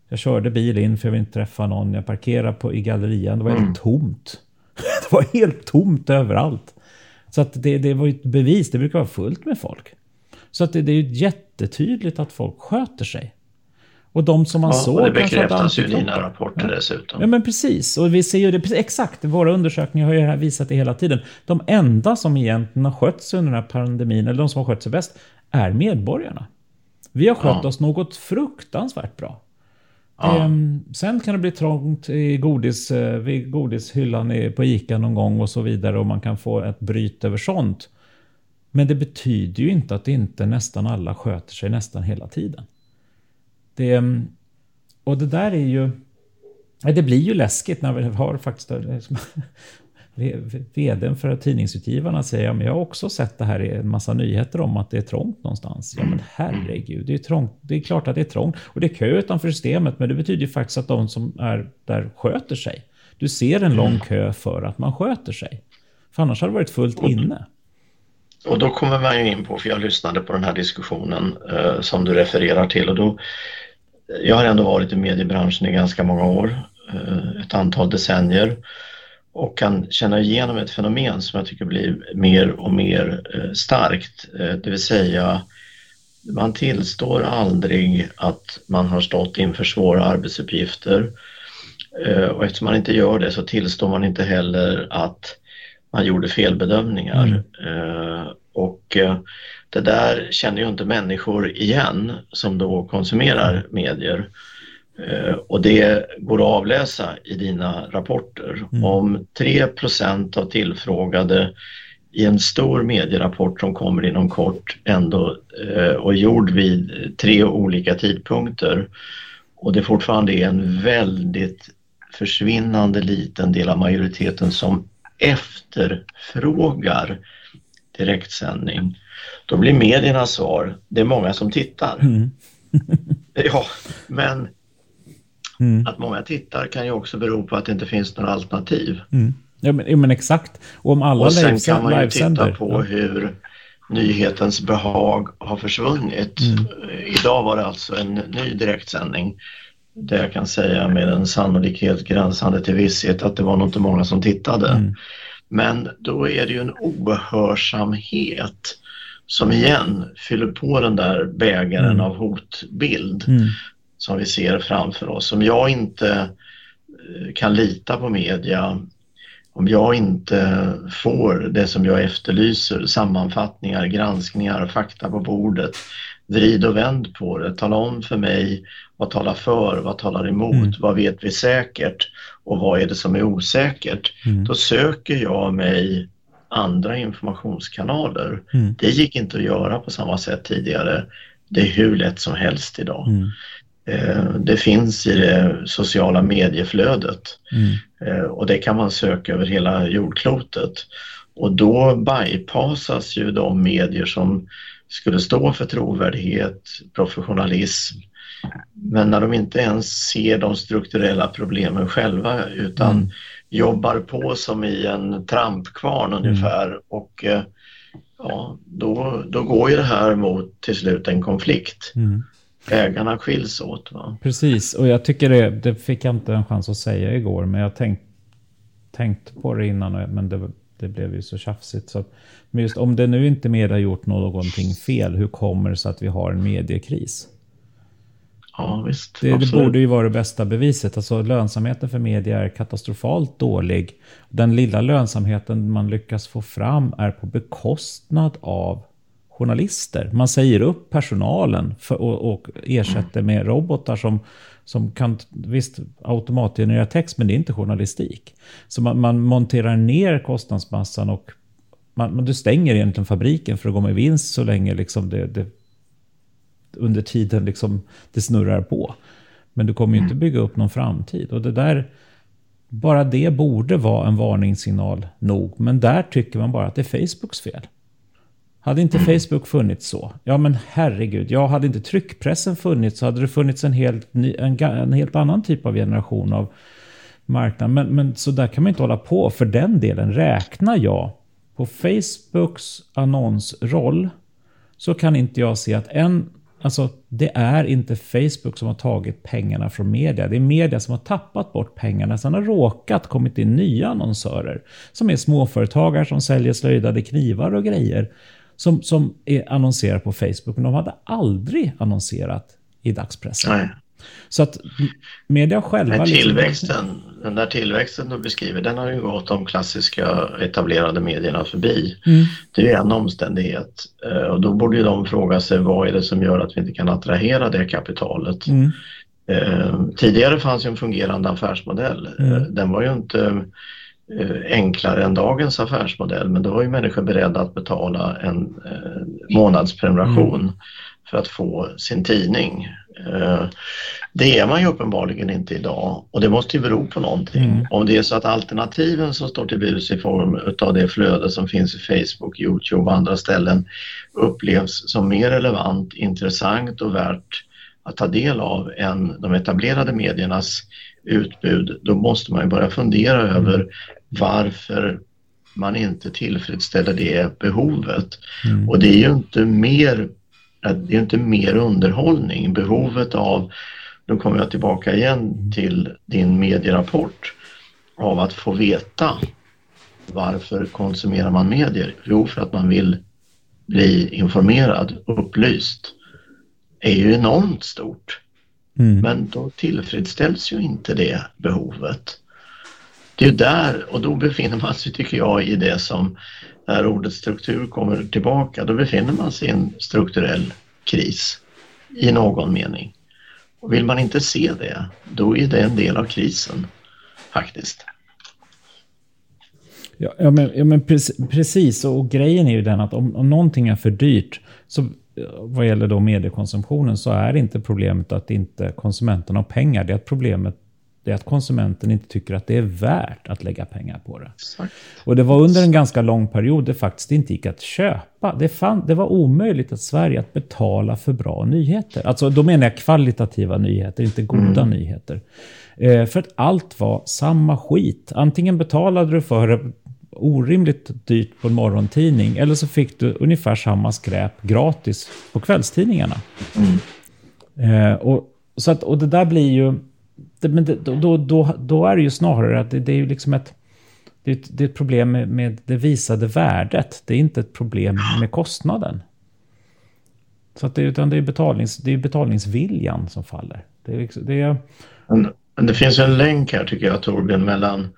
Speaker 1: Jag körde bil in för jag ville inte träffa någon. Jag parkerade på, i gallerian. Det var mm. helt tomt. Det var helt tomt överallt. Så att det, det var ju ett bevis. Det brukar vara fullt med folk. Så att det, det är ju jättetydligt att folk sköter sig. Och de som man ja, såg...
Speaker 2: Och det bekräftas ju i dina rapporter ja. dessutom.
Speaker 1: Ja, men precis. Och vi ser ju det exakt. Våra undersökningar har ju visat det hela tiden. De enda som egentligen har skött sig under den här pandemin, eller de som har skött sig bäst, är medborgarna. Vi har skött ja. oss något fruktansvärt bra. Ja. Ehm, sen kan det bli trångt i godis, eh, vid godishyllan på Ica någon gång och så vidare och man kan få ett bryt över sånt. Men det betyder ju inte att inte nästan alla sköter sig nästan hela tiden. Det, mm, och det där är ju... Det blir ju läskigt när vi har faktiskt... Liksom, vdn för tidningsutgivarna säger ja, men jag har också sett det här i en massa nyheter om att det är trångt någonstans. Ja men herregud, det är, trångt. det är klart att det är trångt. Och det är kö utanför systemet, men det betyder ju faktiskt att de som är där sköter sig. Du ser en lång kö för att man sköter sig. För annars hade det varit fullt inne.
Speaker 2: Och då kommer man ju in på, för jag lyssnade på den här diskussionen eh, som du refererar till och då, jag har ändå varit i mediebranschen i ganska många år, eh, ett antal decennier och kan känna igenom ett fenomen som jag tycker blir mer och mer eh, starkt, eh, det vill säga man tillstår aldrig att man har stått inför svåra arbetsuppgifter och eftersom man inte gör det så tillstår man inte heller att man gjorde felbedömningar. Mm. Och det där känner ju inte människor igen som då konsumerar medier. Eh, och det går att avläsa i dina rapporter. Mm. Om 3% av tillfrågade i en stor medierapport som kommer inom kort ändå och gjord vid tre olika tidpunkter och det fortfarande är en väldigt försvinnande liten del av majoriteten som efterfrågar direktsändning. Då blir mediernas svar, det är många som tittar. Mm. ja, men mm. att många tittar kan ju också bero på att det inte finns några alternativ.
Speaker 1: Mm. Ja, men, men, exakt. Och om alla
Speaker 2: Och sen kan man ju titta på ja. hur nyhetens behag har försvunnit. Mm. Idag var det alltså en ny direktsändning där jag kan säga med en sannolikhet gränsande till visshet att det var nog inte många som tittade. Mm. Men då är det ju en ohörsamhet som igen fyller på den där bägaren mm. av hotbild mm. som vi ser framför oss. Om jag inte eh, kan lita på media, om jag inte får det som jag efterlyser, sammanfattningar, granskningar, fakta på bordet, vrid och vänd på det, tala om för mig vad talar för, vad talar emot, mm. vad vet vi säkert och vad är det som är osäkert? Mm. Då söker jag mig andra informationskanaler. Mm. Det gick inte att göra på samma sätt tidigare. Det är hur lätt som helst idag. Mm. Eh, det finns i det sociala medieflödet mm. eh, och det kan man söka över hela jordklotet. Och då bypassas ju de medier som skulle stå för trovärdighet, professionalism. Men när de inte ens ser de strukturella problemen själva utan mm. Jobbar på som i en trampkvarn mm. ungefär och eh, ja, då, då går ju det här mot till slut en konflikt. Mm. Ägarna skiljs åt. Va?
Speaker 1: Precis, och jag tycker det, det fick jag inte en chans att säga igår, men jag tänkt, tänkt på det innan, men det, det blev ju så tjafsigt. Så men just om det nu inte mer har gjort någonting fel, hur kommer det sig att vi har en mediekris?
Speaker 2: Ja, visst.
Speaker 1: Det, det, borde ju vara det bästa beviset. Alltså lönsamheten för media är katastrofalt dålig. Den lilla lönsamheten man lyckas få fram är på bekostnad av journalister. Man säger upp personalen för, och, och ersätter med robotar som, som kan visst automatgenerera text, men det är inte journalistik. Så man, man monterar ner kostnadsmassan och man, man, du stänger egentligen fabriken för att gå med vinst så länge liksom det, det under tiden liksom det snurrar på. Men du kommer ju inte bygga upp någon framtid. Och det där, bara det borde vara en varningssignal nog. Men där tycker man bara att det är Facebooks fel. Hade inte Facebook funnits så? Ja men herregud, ja hade inte tryckpressen funnits så hade det funnits en helt, ny, en, en helt annan typ av generation av marknad. Men, men så där kan man inte hålla på. För den delen räknar jag på Facebooks annonsroll så kan inte jag se att en Alltså, det är inte Facebook som har tagit pengarna från media. Det är media som har tappat bort pengarna. Sen har råkat kommit in nya annonsörer som är småföretagare som säljer slöjdade knivar och grejer som, som är annonserar på Facebook. Men de hade aldrig annonserat i dagspressen. Nej. Så att media själva...
Speaker 2: Men liksom- tillväxten, liksom... den där tillväxten du beskriver, den har ju gått de klassiska etablerade medierna förbi. Mm. Det är en omständighet eh, och då borde ju de fråga sig vad är det som gör att vi inte kan attrahera det kapitalet. Mm. Eh, tidigare fanns ju en fungerande affärsmodell. Eh, mm. Den var ju inte enklare än dagens affärsmodell men då var ju människor beredda att betala en månadsprenumeration mm. för att få sin tidning. Eh, det är man ju uppenbarligen inte idag och det måste ju bero på någonting. Mm. Om det är så att alternativen som står till buds i form av det flöde som finns i Facebook, Youtube och andra ställen upplevs som mer relevant, intressant och värt att ta del av än de etablerade mediernas utbud, då måste man ju börja fundera mm. över varför man inte tillfredsställer det behovet. Mm. Och det är ju inte mer det är inte mer underhållning. Behovet av, nu kommer jag tillbaka igen till din medierapport, av att få veta varför konsumerar man medier? Jo, för att man vill bli informerad, upplyst, är ju enormt stort. Mm. Men då tillfredsställs ju inte det behovet. Det är där, och då befinner man sig, tycker jag, i det som när ordet struktur kommer tillbaka, då befinner man sig i en strukturell kris i någon mening. Och vill man inte se det, då är det en del av krisen faktiskt.
Speaker 1: Ja, ja, men, ja, men precis, och grejen är ju den att om, om någonting är för dyrt, så vad gäller då mediekonsumtionen, så är inte problemet att inte konsumenterna har pengar. Det är att problemet det är att konsumenten inte tycker att det är värt att lägga pengar på det. Exakt. Och det var under en ganska lång period det faktiskt inte gick att köpa. Det, fann, det var omöjligt i Sverige att betala för bra nyheter. Alltså då menar jag kvalitativa nyheter, inte goda mm. nyheter. Eh, för att allt var samma skit. Antingen betalade du för det orimligt dyrt på en morgontidning eller så fick du ungefär samma skräp gratis på kvällstidningarna. Mm. Eh, och, så att, och det där blir ju det, men det, då, då, då är det ju snarare att det, det är ju liksom ett... Det är, det är ett problem med, med, det visade värdet. Det är inte ett problem med kostnaden. Så att det, utan det är, betalnings, det är betalningsviljan som faller. Det, är, liksom, det, är...
Speaker 2: Men det finns en länk här tycker jag Torbjörn mellan eh,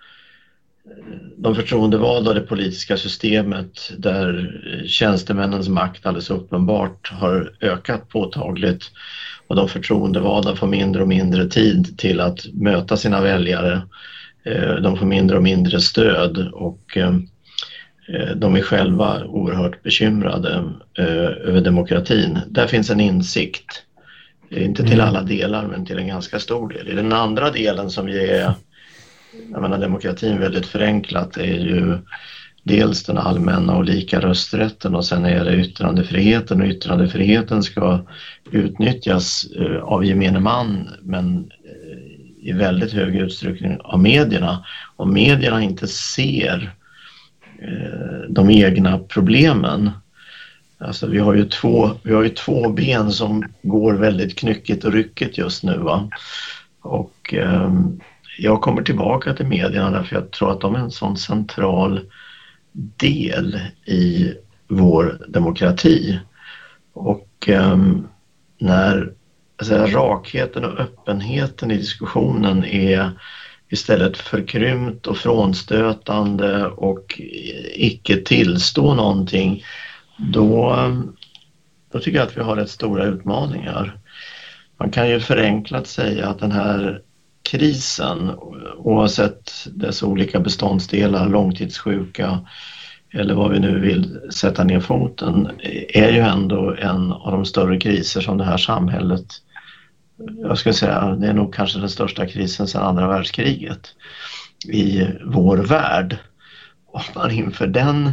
Speaker 2: de förtroendevalda och det politiska systemet där tjänstemännens makt alldeles uppenbart har ökat påtagligt och de förtroendevalda får mindre och mindre tid till att möta sina väljare. Eh, de får mindre och mindre stöd och eh, de är själva oerhört bekymrade eh, över demokratin. Där finns en insikt. Inte till mm. alla delar men till en ganska stor del. I den andra delen som ju är, jag menar demokratin väldigt förenklat, är ju dels den allmänna och lika rösträtten och sen är det yttrandefriheten och yttrandefriheten ska utnyttjas eh, av gemene man men eh, i väldigt hög utsträckning av medierna. Om medierna inte ser eh, de egna problemen Alltså vi har ju två, vi har ju två ben som går väldigt knyckigt och ryckigt just nu. Va? Och eh, jag kommer tillbaka till medierna därför jag tror att de är en sån central del i vår demokrati. Och um, när säga, rakheten och öppenheten i diskussionen är istället förkrympt och frånstötande och icke tillstå någonting, då, ehm, då tycker jag att vi har rätt stora utmaningar. Man kan ju förenklat säga att den här krisen, oavsett dess olika beståndsdelar, långtidssjuka eller vad vi nu vill sätta ner foten, är ju ändå en av de större kriser som det här samhället, jag skulle säga, det är nog kanske den största krisen sedan andra världskriget i vår värld. Om man inför den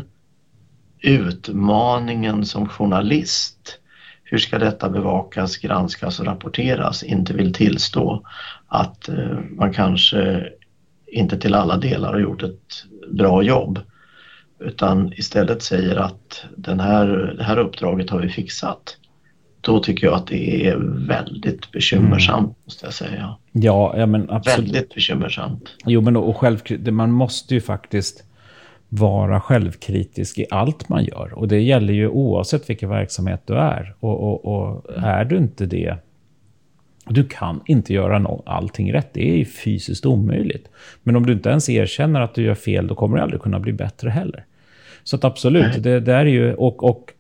Speaker 2: utmaningen som journalist, hur ska detta bevakas, granskas och rapporteras, inte vill tillstå att eh, man kanske inte till alla delar har gjort ett bra jobb utan istället säger att den här, det här uppdraget har vi fixat. Då tycker jag att det är väldigt bekymmersamt mm. måste jag säga.
Speaker 1: Ja, ja men absolut.
Speaker 2: Väldigt bekymmersamt.
Speaker 1: Jo, men och själv, man måste ju faktiskt vara självkritisk i allt man gör. Och det gäller ju oavsett vilken verksamhet du är. Och, och, och är du inte det, du kan inte göra allting rätt. Det är ju fysiskt omöjligt. Men om du inte ens erkänner att du gör fel, då kommer du aldrig kunna bli bättre heller. Så absolut, det, det är ju, och, och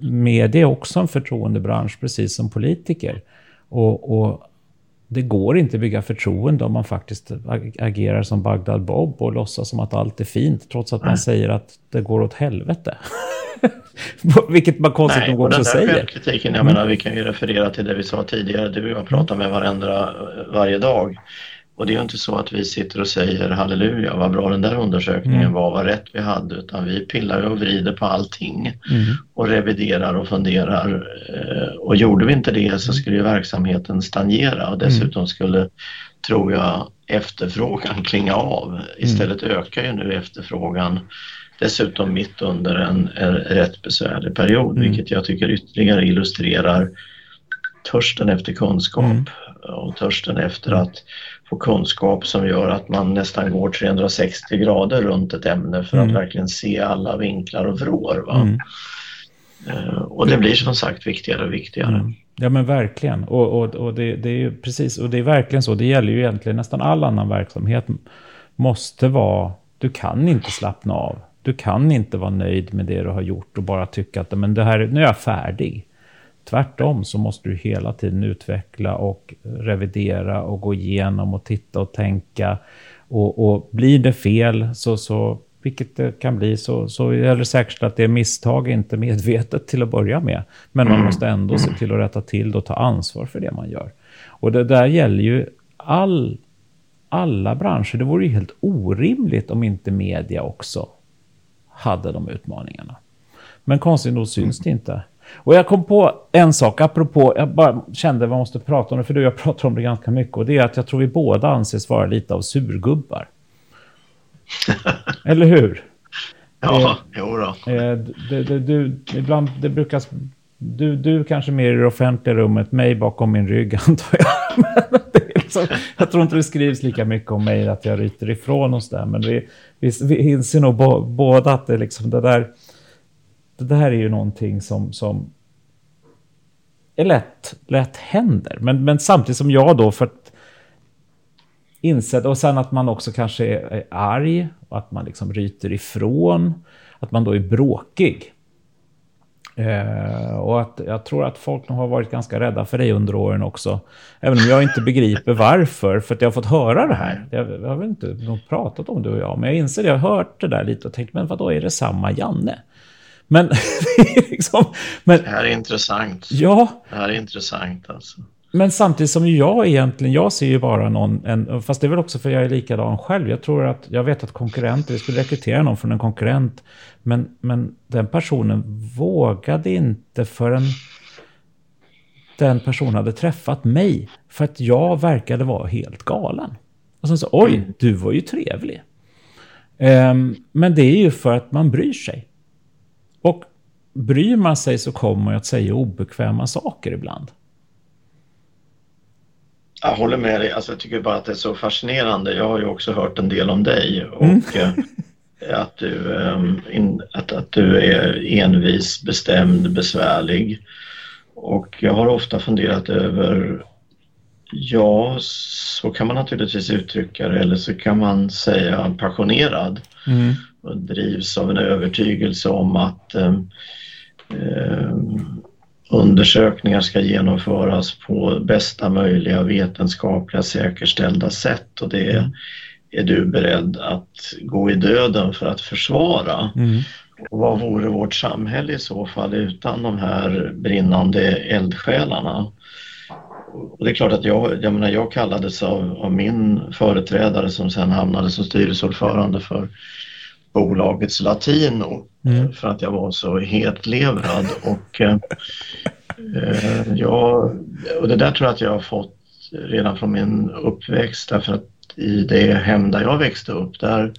Speaker 1: media är också en förtroendebransch, precis som politiker. Och, och det går inte att bygga förtroende om man faktiskt agerar som Bagdad Bob och låtsas som att allt är fint, trots att man säger att det går åt helvete. Vilket man konstigt nog också säger.
Speaker 2: Kritiken, jag menar, vi kan ju referera till det vi sa tidigare, du och jag pratar med varandra varje dag. Och det är ju inte så att vi sitter och säger halleluja vad bra den där undersökningen mm. var, vad rätt vi hade, utan vi pillar och vrider på allting mm. och reviderar och funderar. Eh, och gjorde vi inte det så skulle ju verksamheten stagnera och dessutom mm. skulle, tror jag, efterfrågan klinga av. Mm. Istället ökar ju nu efterfrågan dessutom mitt under en, en rätt besvärlig period, mm. vilket jag tycker ytterligare illustrerar törsten efter kunskap mm. och törsten efter att få kunskap som gör att man nästan går 360 grader runt ett ämne för mm. att verkligen se alla vinklar och vrår. Va? Uh, och det blir som sagt viktigare och viktigare. Mm.
Speaker 1: Ja men verkligen. Och, och, och det, det, är ju precis, och det är verkligen så. Det gäller ju egentligen nästan all annan verksamhet. Måste vara, du kan inte slappna av. Du kan inte vara nöjd med det du har gjort och bara tycka att men det här, nu är jag färdig. Tvärtom så måste du hela tiden utveckla och revidera och gå igenom och titta och tänka. Och, och blir det fel, så, så, vilket det kan bli, så, så är det säkert att det är misstag, inte medvetet till att börja med. Men man måste ändå se till att rätta till det och ta ansvar för det man gör. Och det där gäller ju all, alla branscher. Det vore ju helt orimligt om inte media också hade de utmaningarna. Men konstigt nog syns det inte. Och jag kom på en sak, apropå, jag bara kände att man måste prata om det, för du jag pratar om det ganska mycket, och det är att jag tror vi båda anses vara lite av surgubbar. Eller hur?
Speaker 2: Ja, eh, jo då.
Speaker 1: Eh, det, det, du, ibland, det brukar... Du, du kanske mer i det offentliga rummet, mig bakom min rygg antar jag liksom, jag tror inte det skrivs lika mycket om mig att jag ryter ifrån oss där, men vi, vi, vi inser nog båda att det, liksom, det där det där är ju någonting som, som är lätt, lätt händer. Men, men samtidigt som jag då, för att inse, och sen att man också kanske är, är arg, och att man liksom ryter ifrån, att man då är bråkig. Eh, och att jag tror att folk nog har varit ganska rädda för dig under åren också. Även om jag inte begriper varför, för att jag har fått höra det här. Jag, jag har väl inte pratat om det och jag, men jag inser det. Jag har hört det där lite och tänkt, men vad då är det samma Janne? Men,
Speaker 2: liksom, men... Det här är intressant.
Speaker 1: Ja.
Speaker 2: Det här är intressant alltså.
Speaker 1: Men samtidigt som jag egentligen, jag ser ju bara någon, en, fast det är väl också för jag är likadan själv. Jag tror att, jag vet att konkurrenter, vi skulle rekrytera någon från en konkurrent. Men, men den personen vågade inte förrän den personen hade träffat mig. För att jag verkade vara helt galen. Och sen så, oj, du var ju trevlig. Um, men det är ju för att man bryr sig. Och bryr man sig så kommer man att säga obekväma saker ibland.
Speaker 2: Jag håller med dig. Alltså, jag tycker bara att det är så fascinerande. Jag har ju också hört en del om dig och mm. Eh, att, du, um, in, att, att du är envis, bestämd, besvärlig. Och jag har ofta funderat över Ja, så kan man naturligtvis uttrycka det eller så kan man säga passionerad. Mm och drivs av en övertygelse om att eh, eh, undersökningar ska genomföras på bästa möjliga vetenskapliga säkerställda sätt och det mm. är du beredd att gå i döden för att försvara. Mm. Och vad vore vårt samhälle i så fall utan de här brinnande eldsjälarna? Och det är klart att jag, jag, menar, jag kallades av, av min företrädare som sen hamnade som styrelseordförande för bolagets Latino mm. för att jag var så hetlevrad och, eh, eh, jag, och det där tror jag att jag har fått redan från min uppväxt därför att i det hem där jag växte upp där,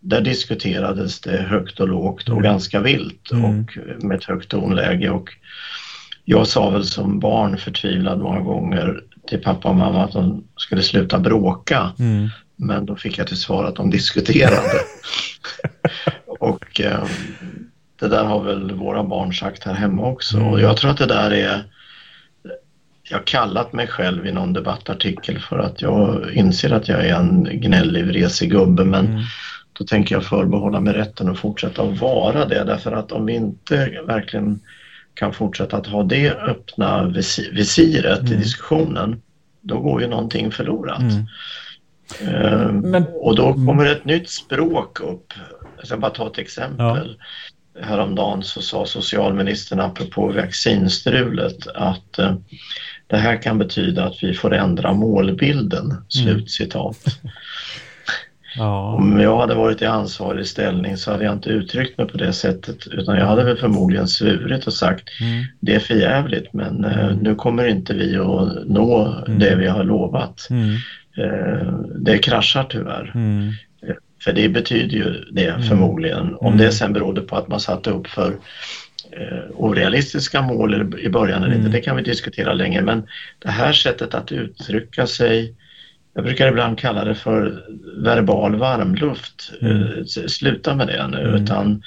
Speaker 2: där diskuterades det högt och lågt och mm. ganska vilt mm. och med ett högt tonläge och jag sa väl som barn förtvivlad många gånger till pappa och mamma att de skulle sluta bråka. Mm. Men då fick jag till svar att de diskuterade. och eh, det där har väl våra barn sagt här hemma också. Mm. Och jag tror att det där är... Jag har kallat mig själv i någon debattartikel för att jag inser att jag är en gnällig, vresig gubbe. Men mm. då tänker jag förbehålla mig rätten att fortsätta att vara det. Därför att om vi inte verkligen kan fortsätta att ha det öppna visiret mm. i diskussionen, då går ju någonting förlorat. Mm. Uh, Men, och då kommer ett nytt språk upp. Jag ska bara ta ett exempel. Ja. Häromdagen så sa socialministern apropå vaccinstrulet att uh, det här kan betyda att vi får ändra målbilden. Mm. Slutcitat. Ja. Om jag hade varit i ansvarig ställning så hade jag inte uttryckt mig på det sättet utan jag hade väl förmodligen svurit och sagt mm. det är för jävligt men eh, mm. nu kommer inte vi att nå mm. det vi har lovat. Mm. Eh, det kraschar tyvärr. Mm. Eh, för det betyder ju det mm. förmodligen. Om det sen berodde på att man satte upp för eh, orealistiska mål i början eller inte, det kan vi diskutera länge. Men det här sättet att uttrycka sig jag brukar ibland kalla det för verbal varmluft. Mm. Eh, sluta med det nu mm. utan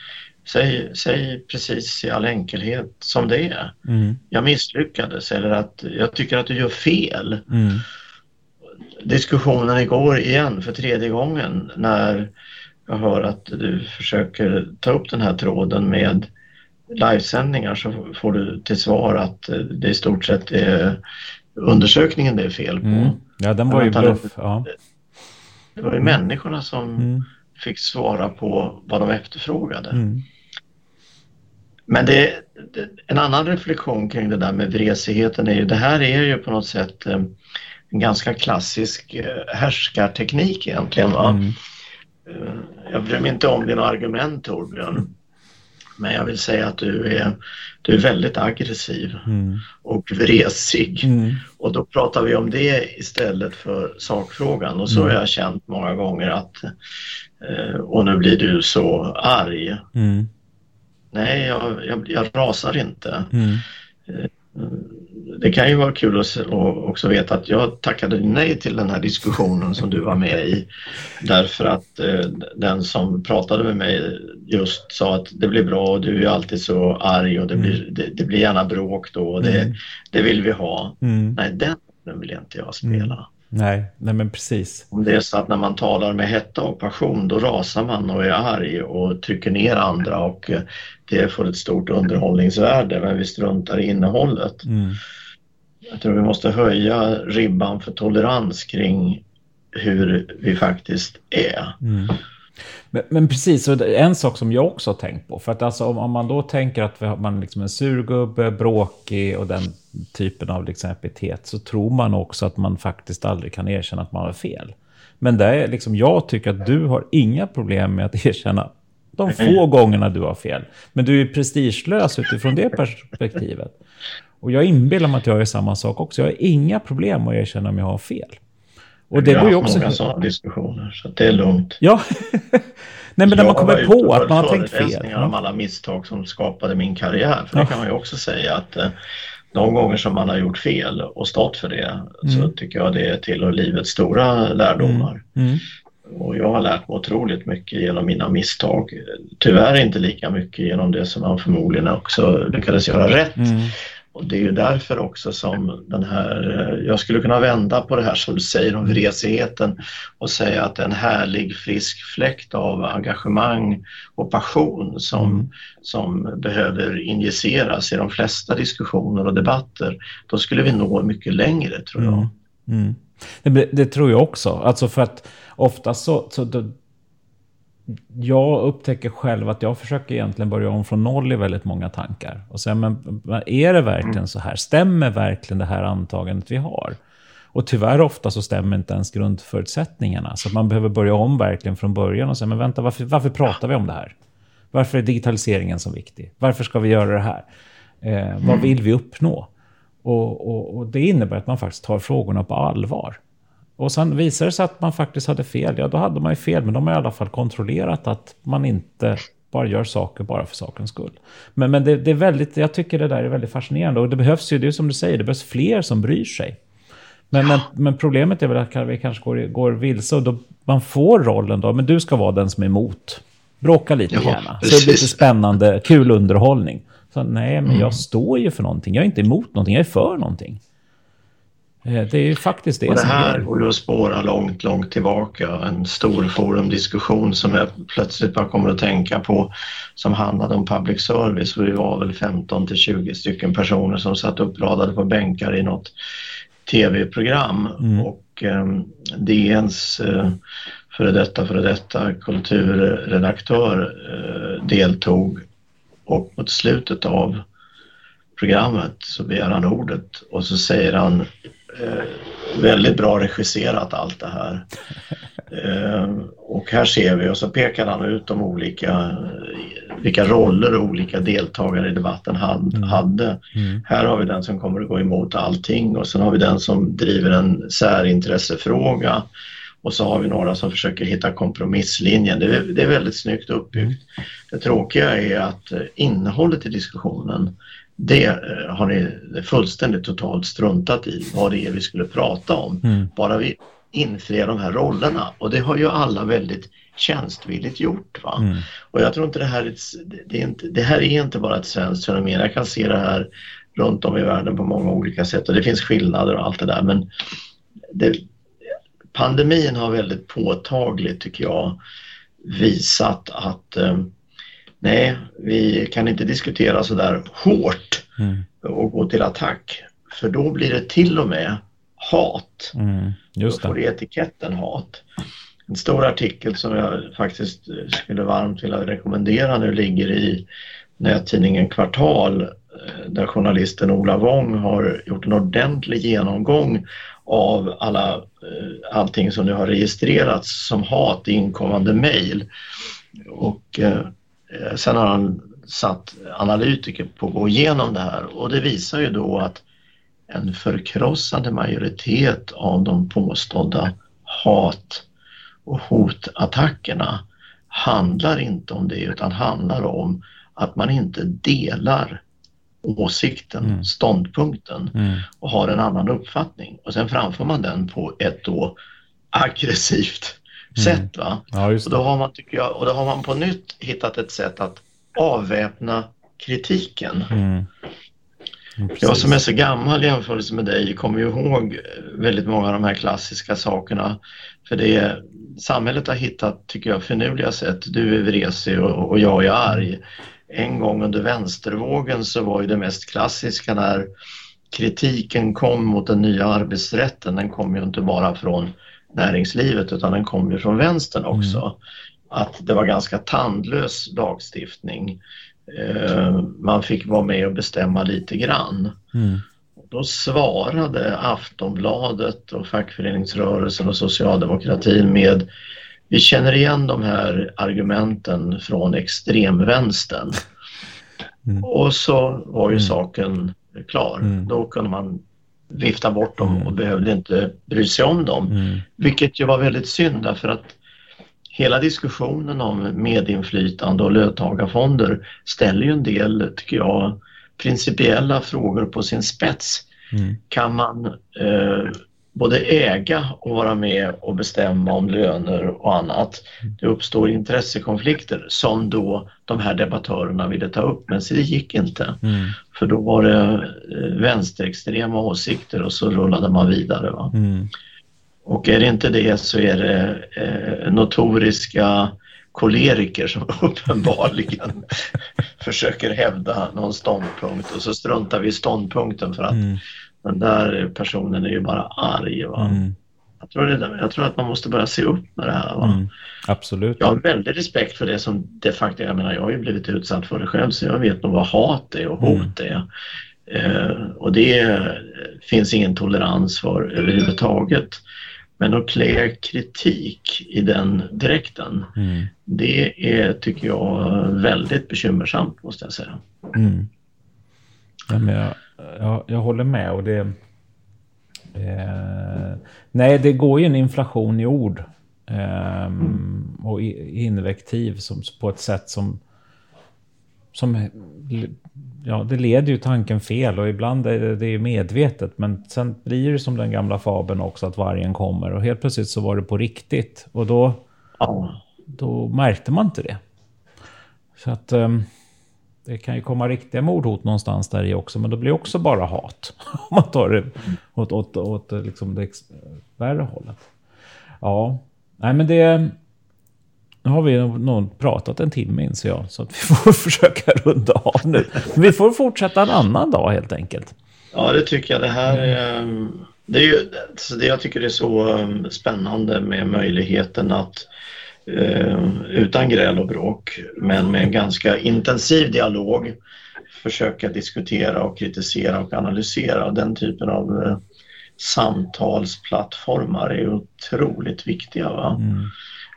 Speaker 2: säg, säg precis i all enkelhet som det är. Mm. Jag misslyckades eller att jag tycker att du gör fel. Mm. Diskussionen igår igen för tredje gången när jag hör att du försöker ta upp den här tråden med livesändningar så får du till svar att det i stort sett är undersökningen det är fel på. Mm.
Speaker 1: Ja, den var ju bluff. Ja.
Speaker 2: Det var ju människorna som mm. fick svara på vad de efterfrågade. Mm. Men det, det, en annan reflektion kring det där med vresigheten är ju, det här är ju på något sätt eh, en ganska klassisk eh, härskarteknik egentligen. Va? Mm. Eh, jag bryr mig inte om dina argument Torbjörn. Men jag vill säga att du är, du är väldigt aggressiv mm. och vresig. Mm. Och då pratar vi om det istället för sakfrågan. Och så mm. har jag känt många gånger att eh, och nu blir du så arg. Mm. Nej, jag, jag, jag, rasar inte. Det kan ju vara kul att också veta att jag tackade nej till den här diskussionen som du var med i. Därför att eh, den som pratade med mig just sa att det blir bra och du är alltid så arg och det, mm. blir, det, det blir gärna bråk då och det, mm. det vill vi ha. Mm. Nej, den vill inte jag spela. Mm.
Speaker 1: Nej, nej men precis.
Speaker 2: Om det är så att när man talar med hetta och passion då rasar man och är arg och trycker ner andra och eh, det får ett stort underhållningsvärde men vi struntar i innehållet. Mm. Jag tror vi måste höja ribban för tolerans kring hur vi faktiskt är. Mm.
Speaker 1: Men, men, precis, och en sak som jag också har tänkt på. För att alltså, om, om man då tänker att man är liksom en surgubbe, bråkig och den typen av liksom epitet. Så tror man också att man faktiskt aldrig kan erkänna att man har fel. Men det är liksom, jag tycker att du har inga problem med att erkänna de få gångerna du har fel. Men du är prestigelös utifrån det perspektivet. Och jag inbillar mig att jag är samma sak också. Jag har inga problem att erkänna om jag har fel.
Speaker 2: Och det går ju också... många sådana diskussioner, så det är lugnt.
Speaker 1: Ja. Nej, men när man kommer på att man har tänkt fel.
Speaker 2: Jag om alla misstag som skapade min karriär. För ja. det kan man ju också säga att eh, de gånger som man har gjort fel och stått för det mm. så tycker jag det är tillhör livets stora lärdomar. Mm. Mm. Och jag har lärt mig otroligt mycket genom mina misstag. Tyvärr inte lika mycket genom det som man förmodligen också lyckades göra rätt. Och det är ju därför också som den här, eh, jag skulle kunna vända på det här som du säger om vresigheten och säga att det är en härlig frisk fläkt av engagemang och passion som, mm. som behöver injiceras i de flesta diskussioner och debatter. Då skulle vi nå mycket längre tror jag. Mm.
Speaker 1: Mm. Det, det, tror jag också. Alltså för att ofta så, så jag upptäcker själv att jag försöker egentligen börja om från noll i väldigt många tankar. Och säga, men är det verkligen så här? Stämmer verkligen det här antagandet vi har? Och tyvärr ofta så stämmer inte ens grundförutsättningarna. Så man behöver börja om verkligen från början och säga, men vänta, varför, varför pratar vi om det här? Varför är digitaliseringen så viktig? Varför ska vi göra det här? Eh, vad vill vi uppnå? Och, och, och, det innebär att man faktiskt tar frågorna på allvar. Och sen visar det sig att man faktiskt hade fel. Ja, då hade man ju fel, men de har i alla fall kontrollerat att man inte bara gör saker bara för sakens skull. Men, men det, det, är väldigt, jag tycker det där är väldigt fascinerande. Och det behövs ju, det är som du säger, det behövs fler som bryr sig. Men, men, men, problemet är väl att vi kanske går, går vilse och då man får rollen då, men du ska vara den som är emot. Bråka lite Jaha, gärna. Så det blir lite spännande, kul underhållning. Så nej, men mm. jag står ju för någonting. Jag är inte emot någonting, jag är för någonting. Eh, det är ju faktiskt det,
Speaker 2: och det här går ju att spåra långt, långt tillbaka. En stor forumdiskussion som jag plötsligt bara kommer att tänka på som handlade om public service. Vi var väl 15 till 20 stycken personer som satt uppradade på bänkar i något tv-program mm. och eh, DNs eh, före detta, före detta kulturredaktör eh, deltog och mot slutet av programmet så begär han ordet och så säger han väldigt bra regisserat allt det här. Eh, och här ser vi och så pekar han ut de olika, vilka roller olika deltagare i debatten mm. hade. Mm. Här har vi den som kommer att gå emot allting och sen har vi den som driver en särintressefråga och så har vi några som försöker hitta kompromisslinjen. Det är, det är väldigt snyggt uppbyggt. Mm. Det tråkiga är att innehållet i diskussionen det eh, har ni fullständigt totalt struntat i vad det är vi skulle prata om. Mm. Bara vi infriar de här rollerna och det har ju alla väldigt tjänstvilligt gjort. Va? Mm. Och jag tror inte det här, är, det, är inte, det här är inte bara ett svenskt fenomen. Jag kan se det här runt om i världen på många olika sätt och det finns skillnader och allt det där men det, pandemin har väldigt påtagligt tycker jag visat att eh, nej, vi kan inte diskutera så där hårt mm. och gå till attack. För då blir det till och med hat. Mm, just då får det etiketten hat. En stor artikel som jag faktiskt skulle varmt vilja rekommendera nu ligger i nättidningen Kvartal eh, där journalisten Ola Wong har gjort en ordentlig genomgång av alla, eh, allting som nu har registrerats som hat i inkommande mejl. Och eh, sen har han satt analytiker på att gå igenom det här och det visar ju då att en förkrossande majoritet av de påstådda hat och hotattackerna handlar inte om det utan handlar om att man inte delar åsikten, mm. ståndpunkten mm. och har en annan uppfattning. Och sen framför man den på ett då aggressivt. Sätt. Va? Ja, och, då har man, tycker jag, och då har man på nytt hittat ett sätt att avväpna kritiken. Mm. jag som är så gammal i jämförelse med dig kommer ju ihåg väldigt många av de här klassiska sakerna. För det samhället har hittat, tycker jag, finurliga sätt. Du är vresig och, och jag är arg. En gång under vänstervågen så var ju det mest klassiska när kritiken kom mot den nya arbetsrätten, den kom ju inte bara från näringslivet utan den kom ju från vänstern också. Mm. Att det var ganska tandlös lagstiftning. Eh, man fick vara med och bestämma lite grann. Mm. Då svarade Aftonbladet och fackföreningsrörelsen och socialdemokratin med vi känner igen de här argumenten från extremvänstern. Mm. Och så var ju mm. saken klar. Mm. Då kunde man vifta bort dem och mm. behövde inte bry sig om dem. Mm. Vilket ju var väldigt synd därför att hela diskussionen om medinflytande och löntagarfonder ställer ju en del, tycker jag, principiella frågor på sin spets. Mm. Kan man eh, både äga och vara med och bestämma om löner och annat. Det uppstår intressekonflikter som då de här debattörerna ville ta upp men så det gick inte. Mm. För då var det eh, vänsterextrema åsikter och så rullade man vidare. Va? Mm. Och är det inte det så är det eh, notoriska koleriker som uppenbarligen försöker hävda någon ståndpunkt och så struntar vi i ståndpunkten för att mm. Den där personen är ju bara arg. Va? Mm. Jag, tror det, jag tror att man måste börja se upp med det här. Va? Mm.
Speaker 1: Absolut.
Speaker 2: Jag har väldigt respekt för det som de facto, jag menar jag har ju blivit utsatt för det själv så jag vet nog vad hat är och hot mm. är. Eh, och det finns ingen tolerans för överhuvudtaget. Men att klä kritik i den direkten, mm. det är, tycker jag, väldigt bekymmersamt måste jag säga. Mm.
Speaker 1: Ja, men jag, jag, jag, håller med och det... Eh, nej, det går ju en inflation i ord. Eh. Och invektiv som, på ett sätt som... Som ja, det leder ju tanken fel och ibland är det ju medvetet. Men sen blir det som den gamla fabeln också att vargen kommer och helt plötsligt så var det på riktigt. Och då, då märkte man inte det. Så att um, det kan ju komma riktiga mordhot någonstans där i också, men då blir det också bara hat. Om man tar det åt, åt, åt liksom det värre hållet. Ja, nej men det... Nu har vi nog pratat en timme inser jag, så att vi får försöka runda av nu. vi får fortsätta en annan dag helt enkelt.
Speaker 2: Ja, det tycker jag. Det här är, det är ju, alltså det jag tycker det är så um, spännande med möjligheten att utan gräl och bråk, men med en ganska intensiv dialog försöka diskutera och kritisera och analysera den typen av uh, samtalsplattformar är otroligt viktiga. Va? Mm.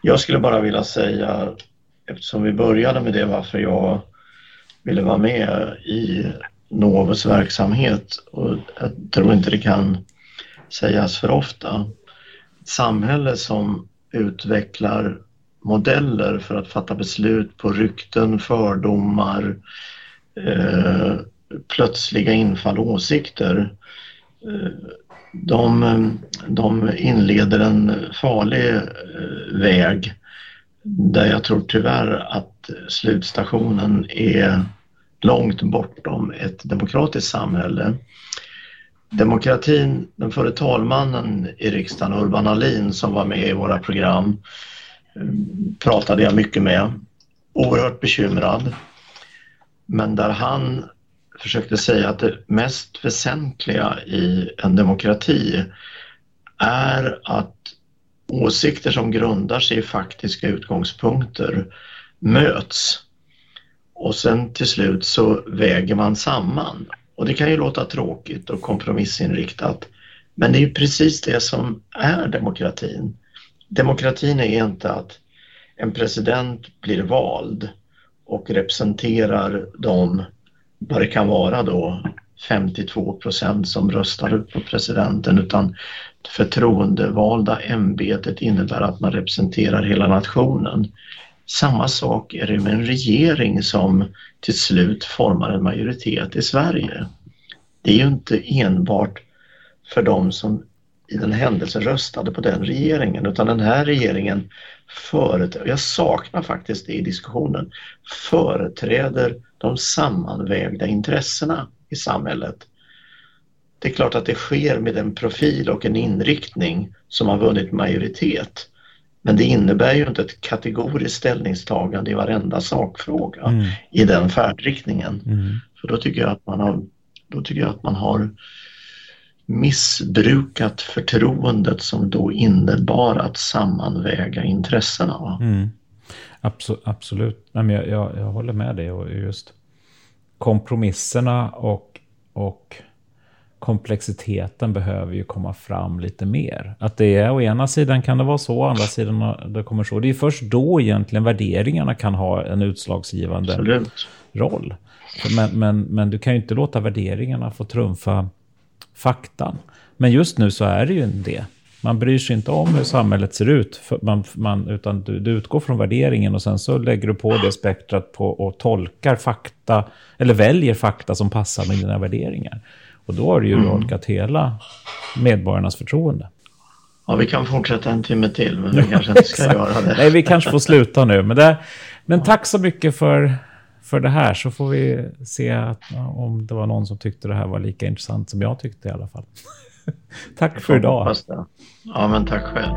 Speaker 2: Jag skulle bara vilja säga, eftersom vi började med det, varför jag ville vara med i Novus verksamhet och jag tror inte det kan sägas för ofta. Ett samhälle som utvecklar modeller för att fatta beslut på rykten, fördomar, eh, plötsliga infall och åsikter. Eh, de, de inleder en farlig eh, väg där jag tror tyvärr att slutstationen är långt bortom ett demokratiskt samhälle. Demokratin, den före talmannen i riksdagen, Urban Ahlin, som var med i våra program, eh, pratade jag mycket med. Oerhört bekymrad. Men där han försökte säga att det mest väsentliga i en demokrati är att åsikter som grundar sig i faktiska utgångspunkter möts och sen till slut så väger man samman. Och det kan ju låta tråkigt och kompromissinriktat men det är precis det som är demokratin. Demokratin är inte att en president blir vald och representerar de vad det kan vara då 52 procent som röstar på presidenten utan förtroendevalda ämbetet innebär att man representerar hela nationen. Samma sak är det med en regering som till slut formar en majoritet i Sverige. Det är ju inte enbart för de som i den händelse röstade på den regeringen utan den här regeringen företräder, jag saknar faktiskt det i diskussionen, företräder de sammanvägda intressena i samhället. Det är klart att det sker med en profil och en inriktning som har vunnit majoritet. Men det innebär ju inte ett kategoriskt ställningstagande i varenda sakfråga mm. i den färdriktningen. Mm. För då tycker jag att man har, då tycker jag att man har missbrukat förtroendet som då innebar att sammanväga intressena.
Speaker 1: Mm. Absolut. absolut. Nej, men jag, jag, jag, håller med dig. Och just kompromisserna och, och komplexiteten behöver ju komma fram lite mer. Att det är å ena sidan kan det vara så, å andra sidan det kommer så. Det är först då egentligen värderingarna kan ha en utslagsgivande Absolut. roll. Men, men, men du kan ju inte låta värderingarna få trumfa faktan. Men just nu så är det ju det. Man bryr sig inte om hur samhället ser ut, man, man, utan du, du, utgår från värderingen och sen så lägger du på det spektrat på och tolkar fakta, eller väljer fakta som passar med dina värderingar. Och då har du ju
Speaker 2: Mm.
Speaker 1: urholkat hela medborgarnas förtroende.
Speaker 2: Ja, vi kan fortsätta en timme till, men vi kanske inte ska göra det.
Speaker 1: Nej, vi kanske får sluta nu. Men, det, men tack så mycket för, för det här, så får vi se att, om det var någon som tyckte det här var lika intressant som jag tyckte i alla fall. tack för idag.
Speaker 2: Ja, men tack själv.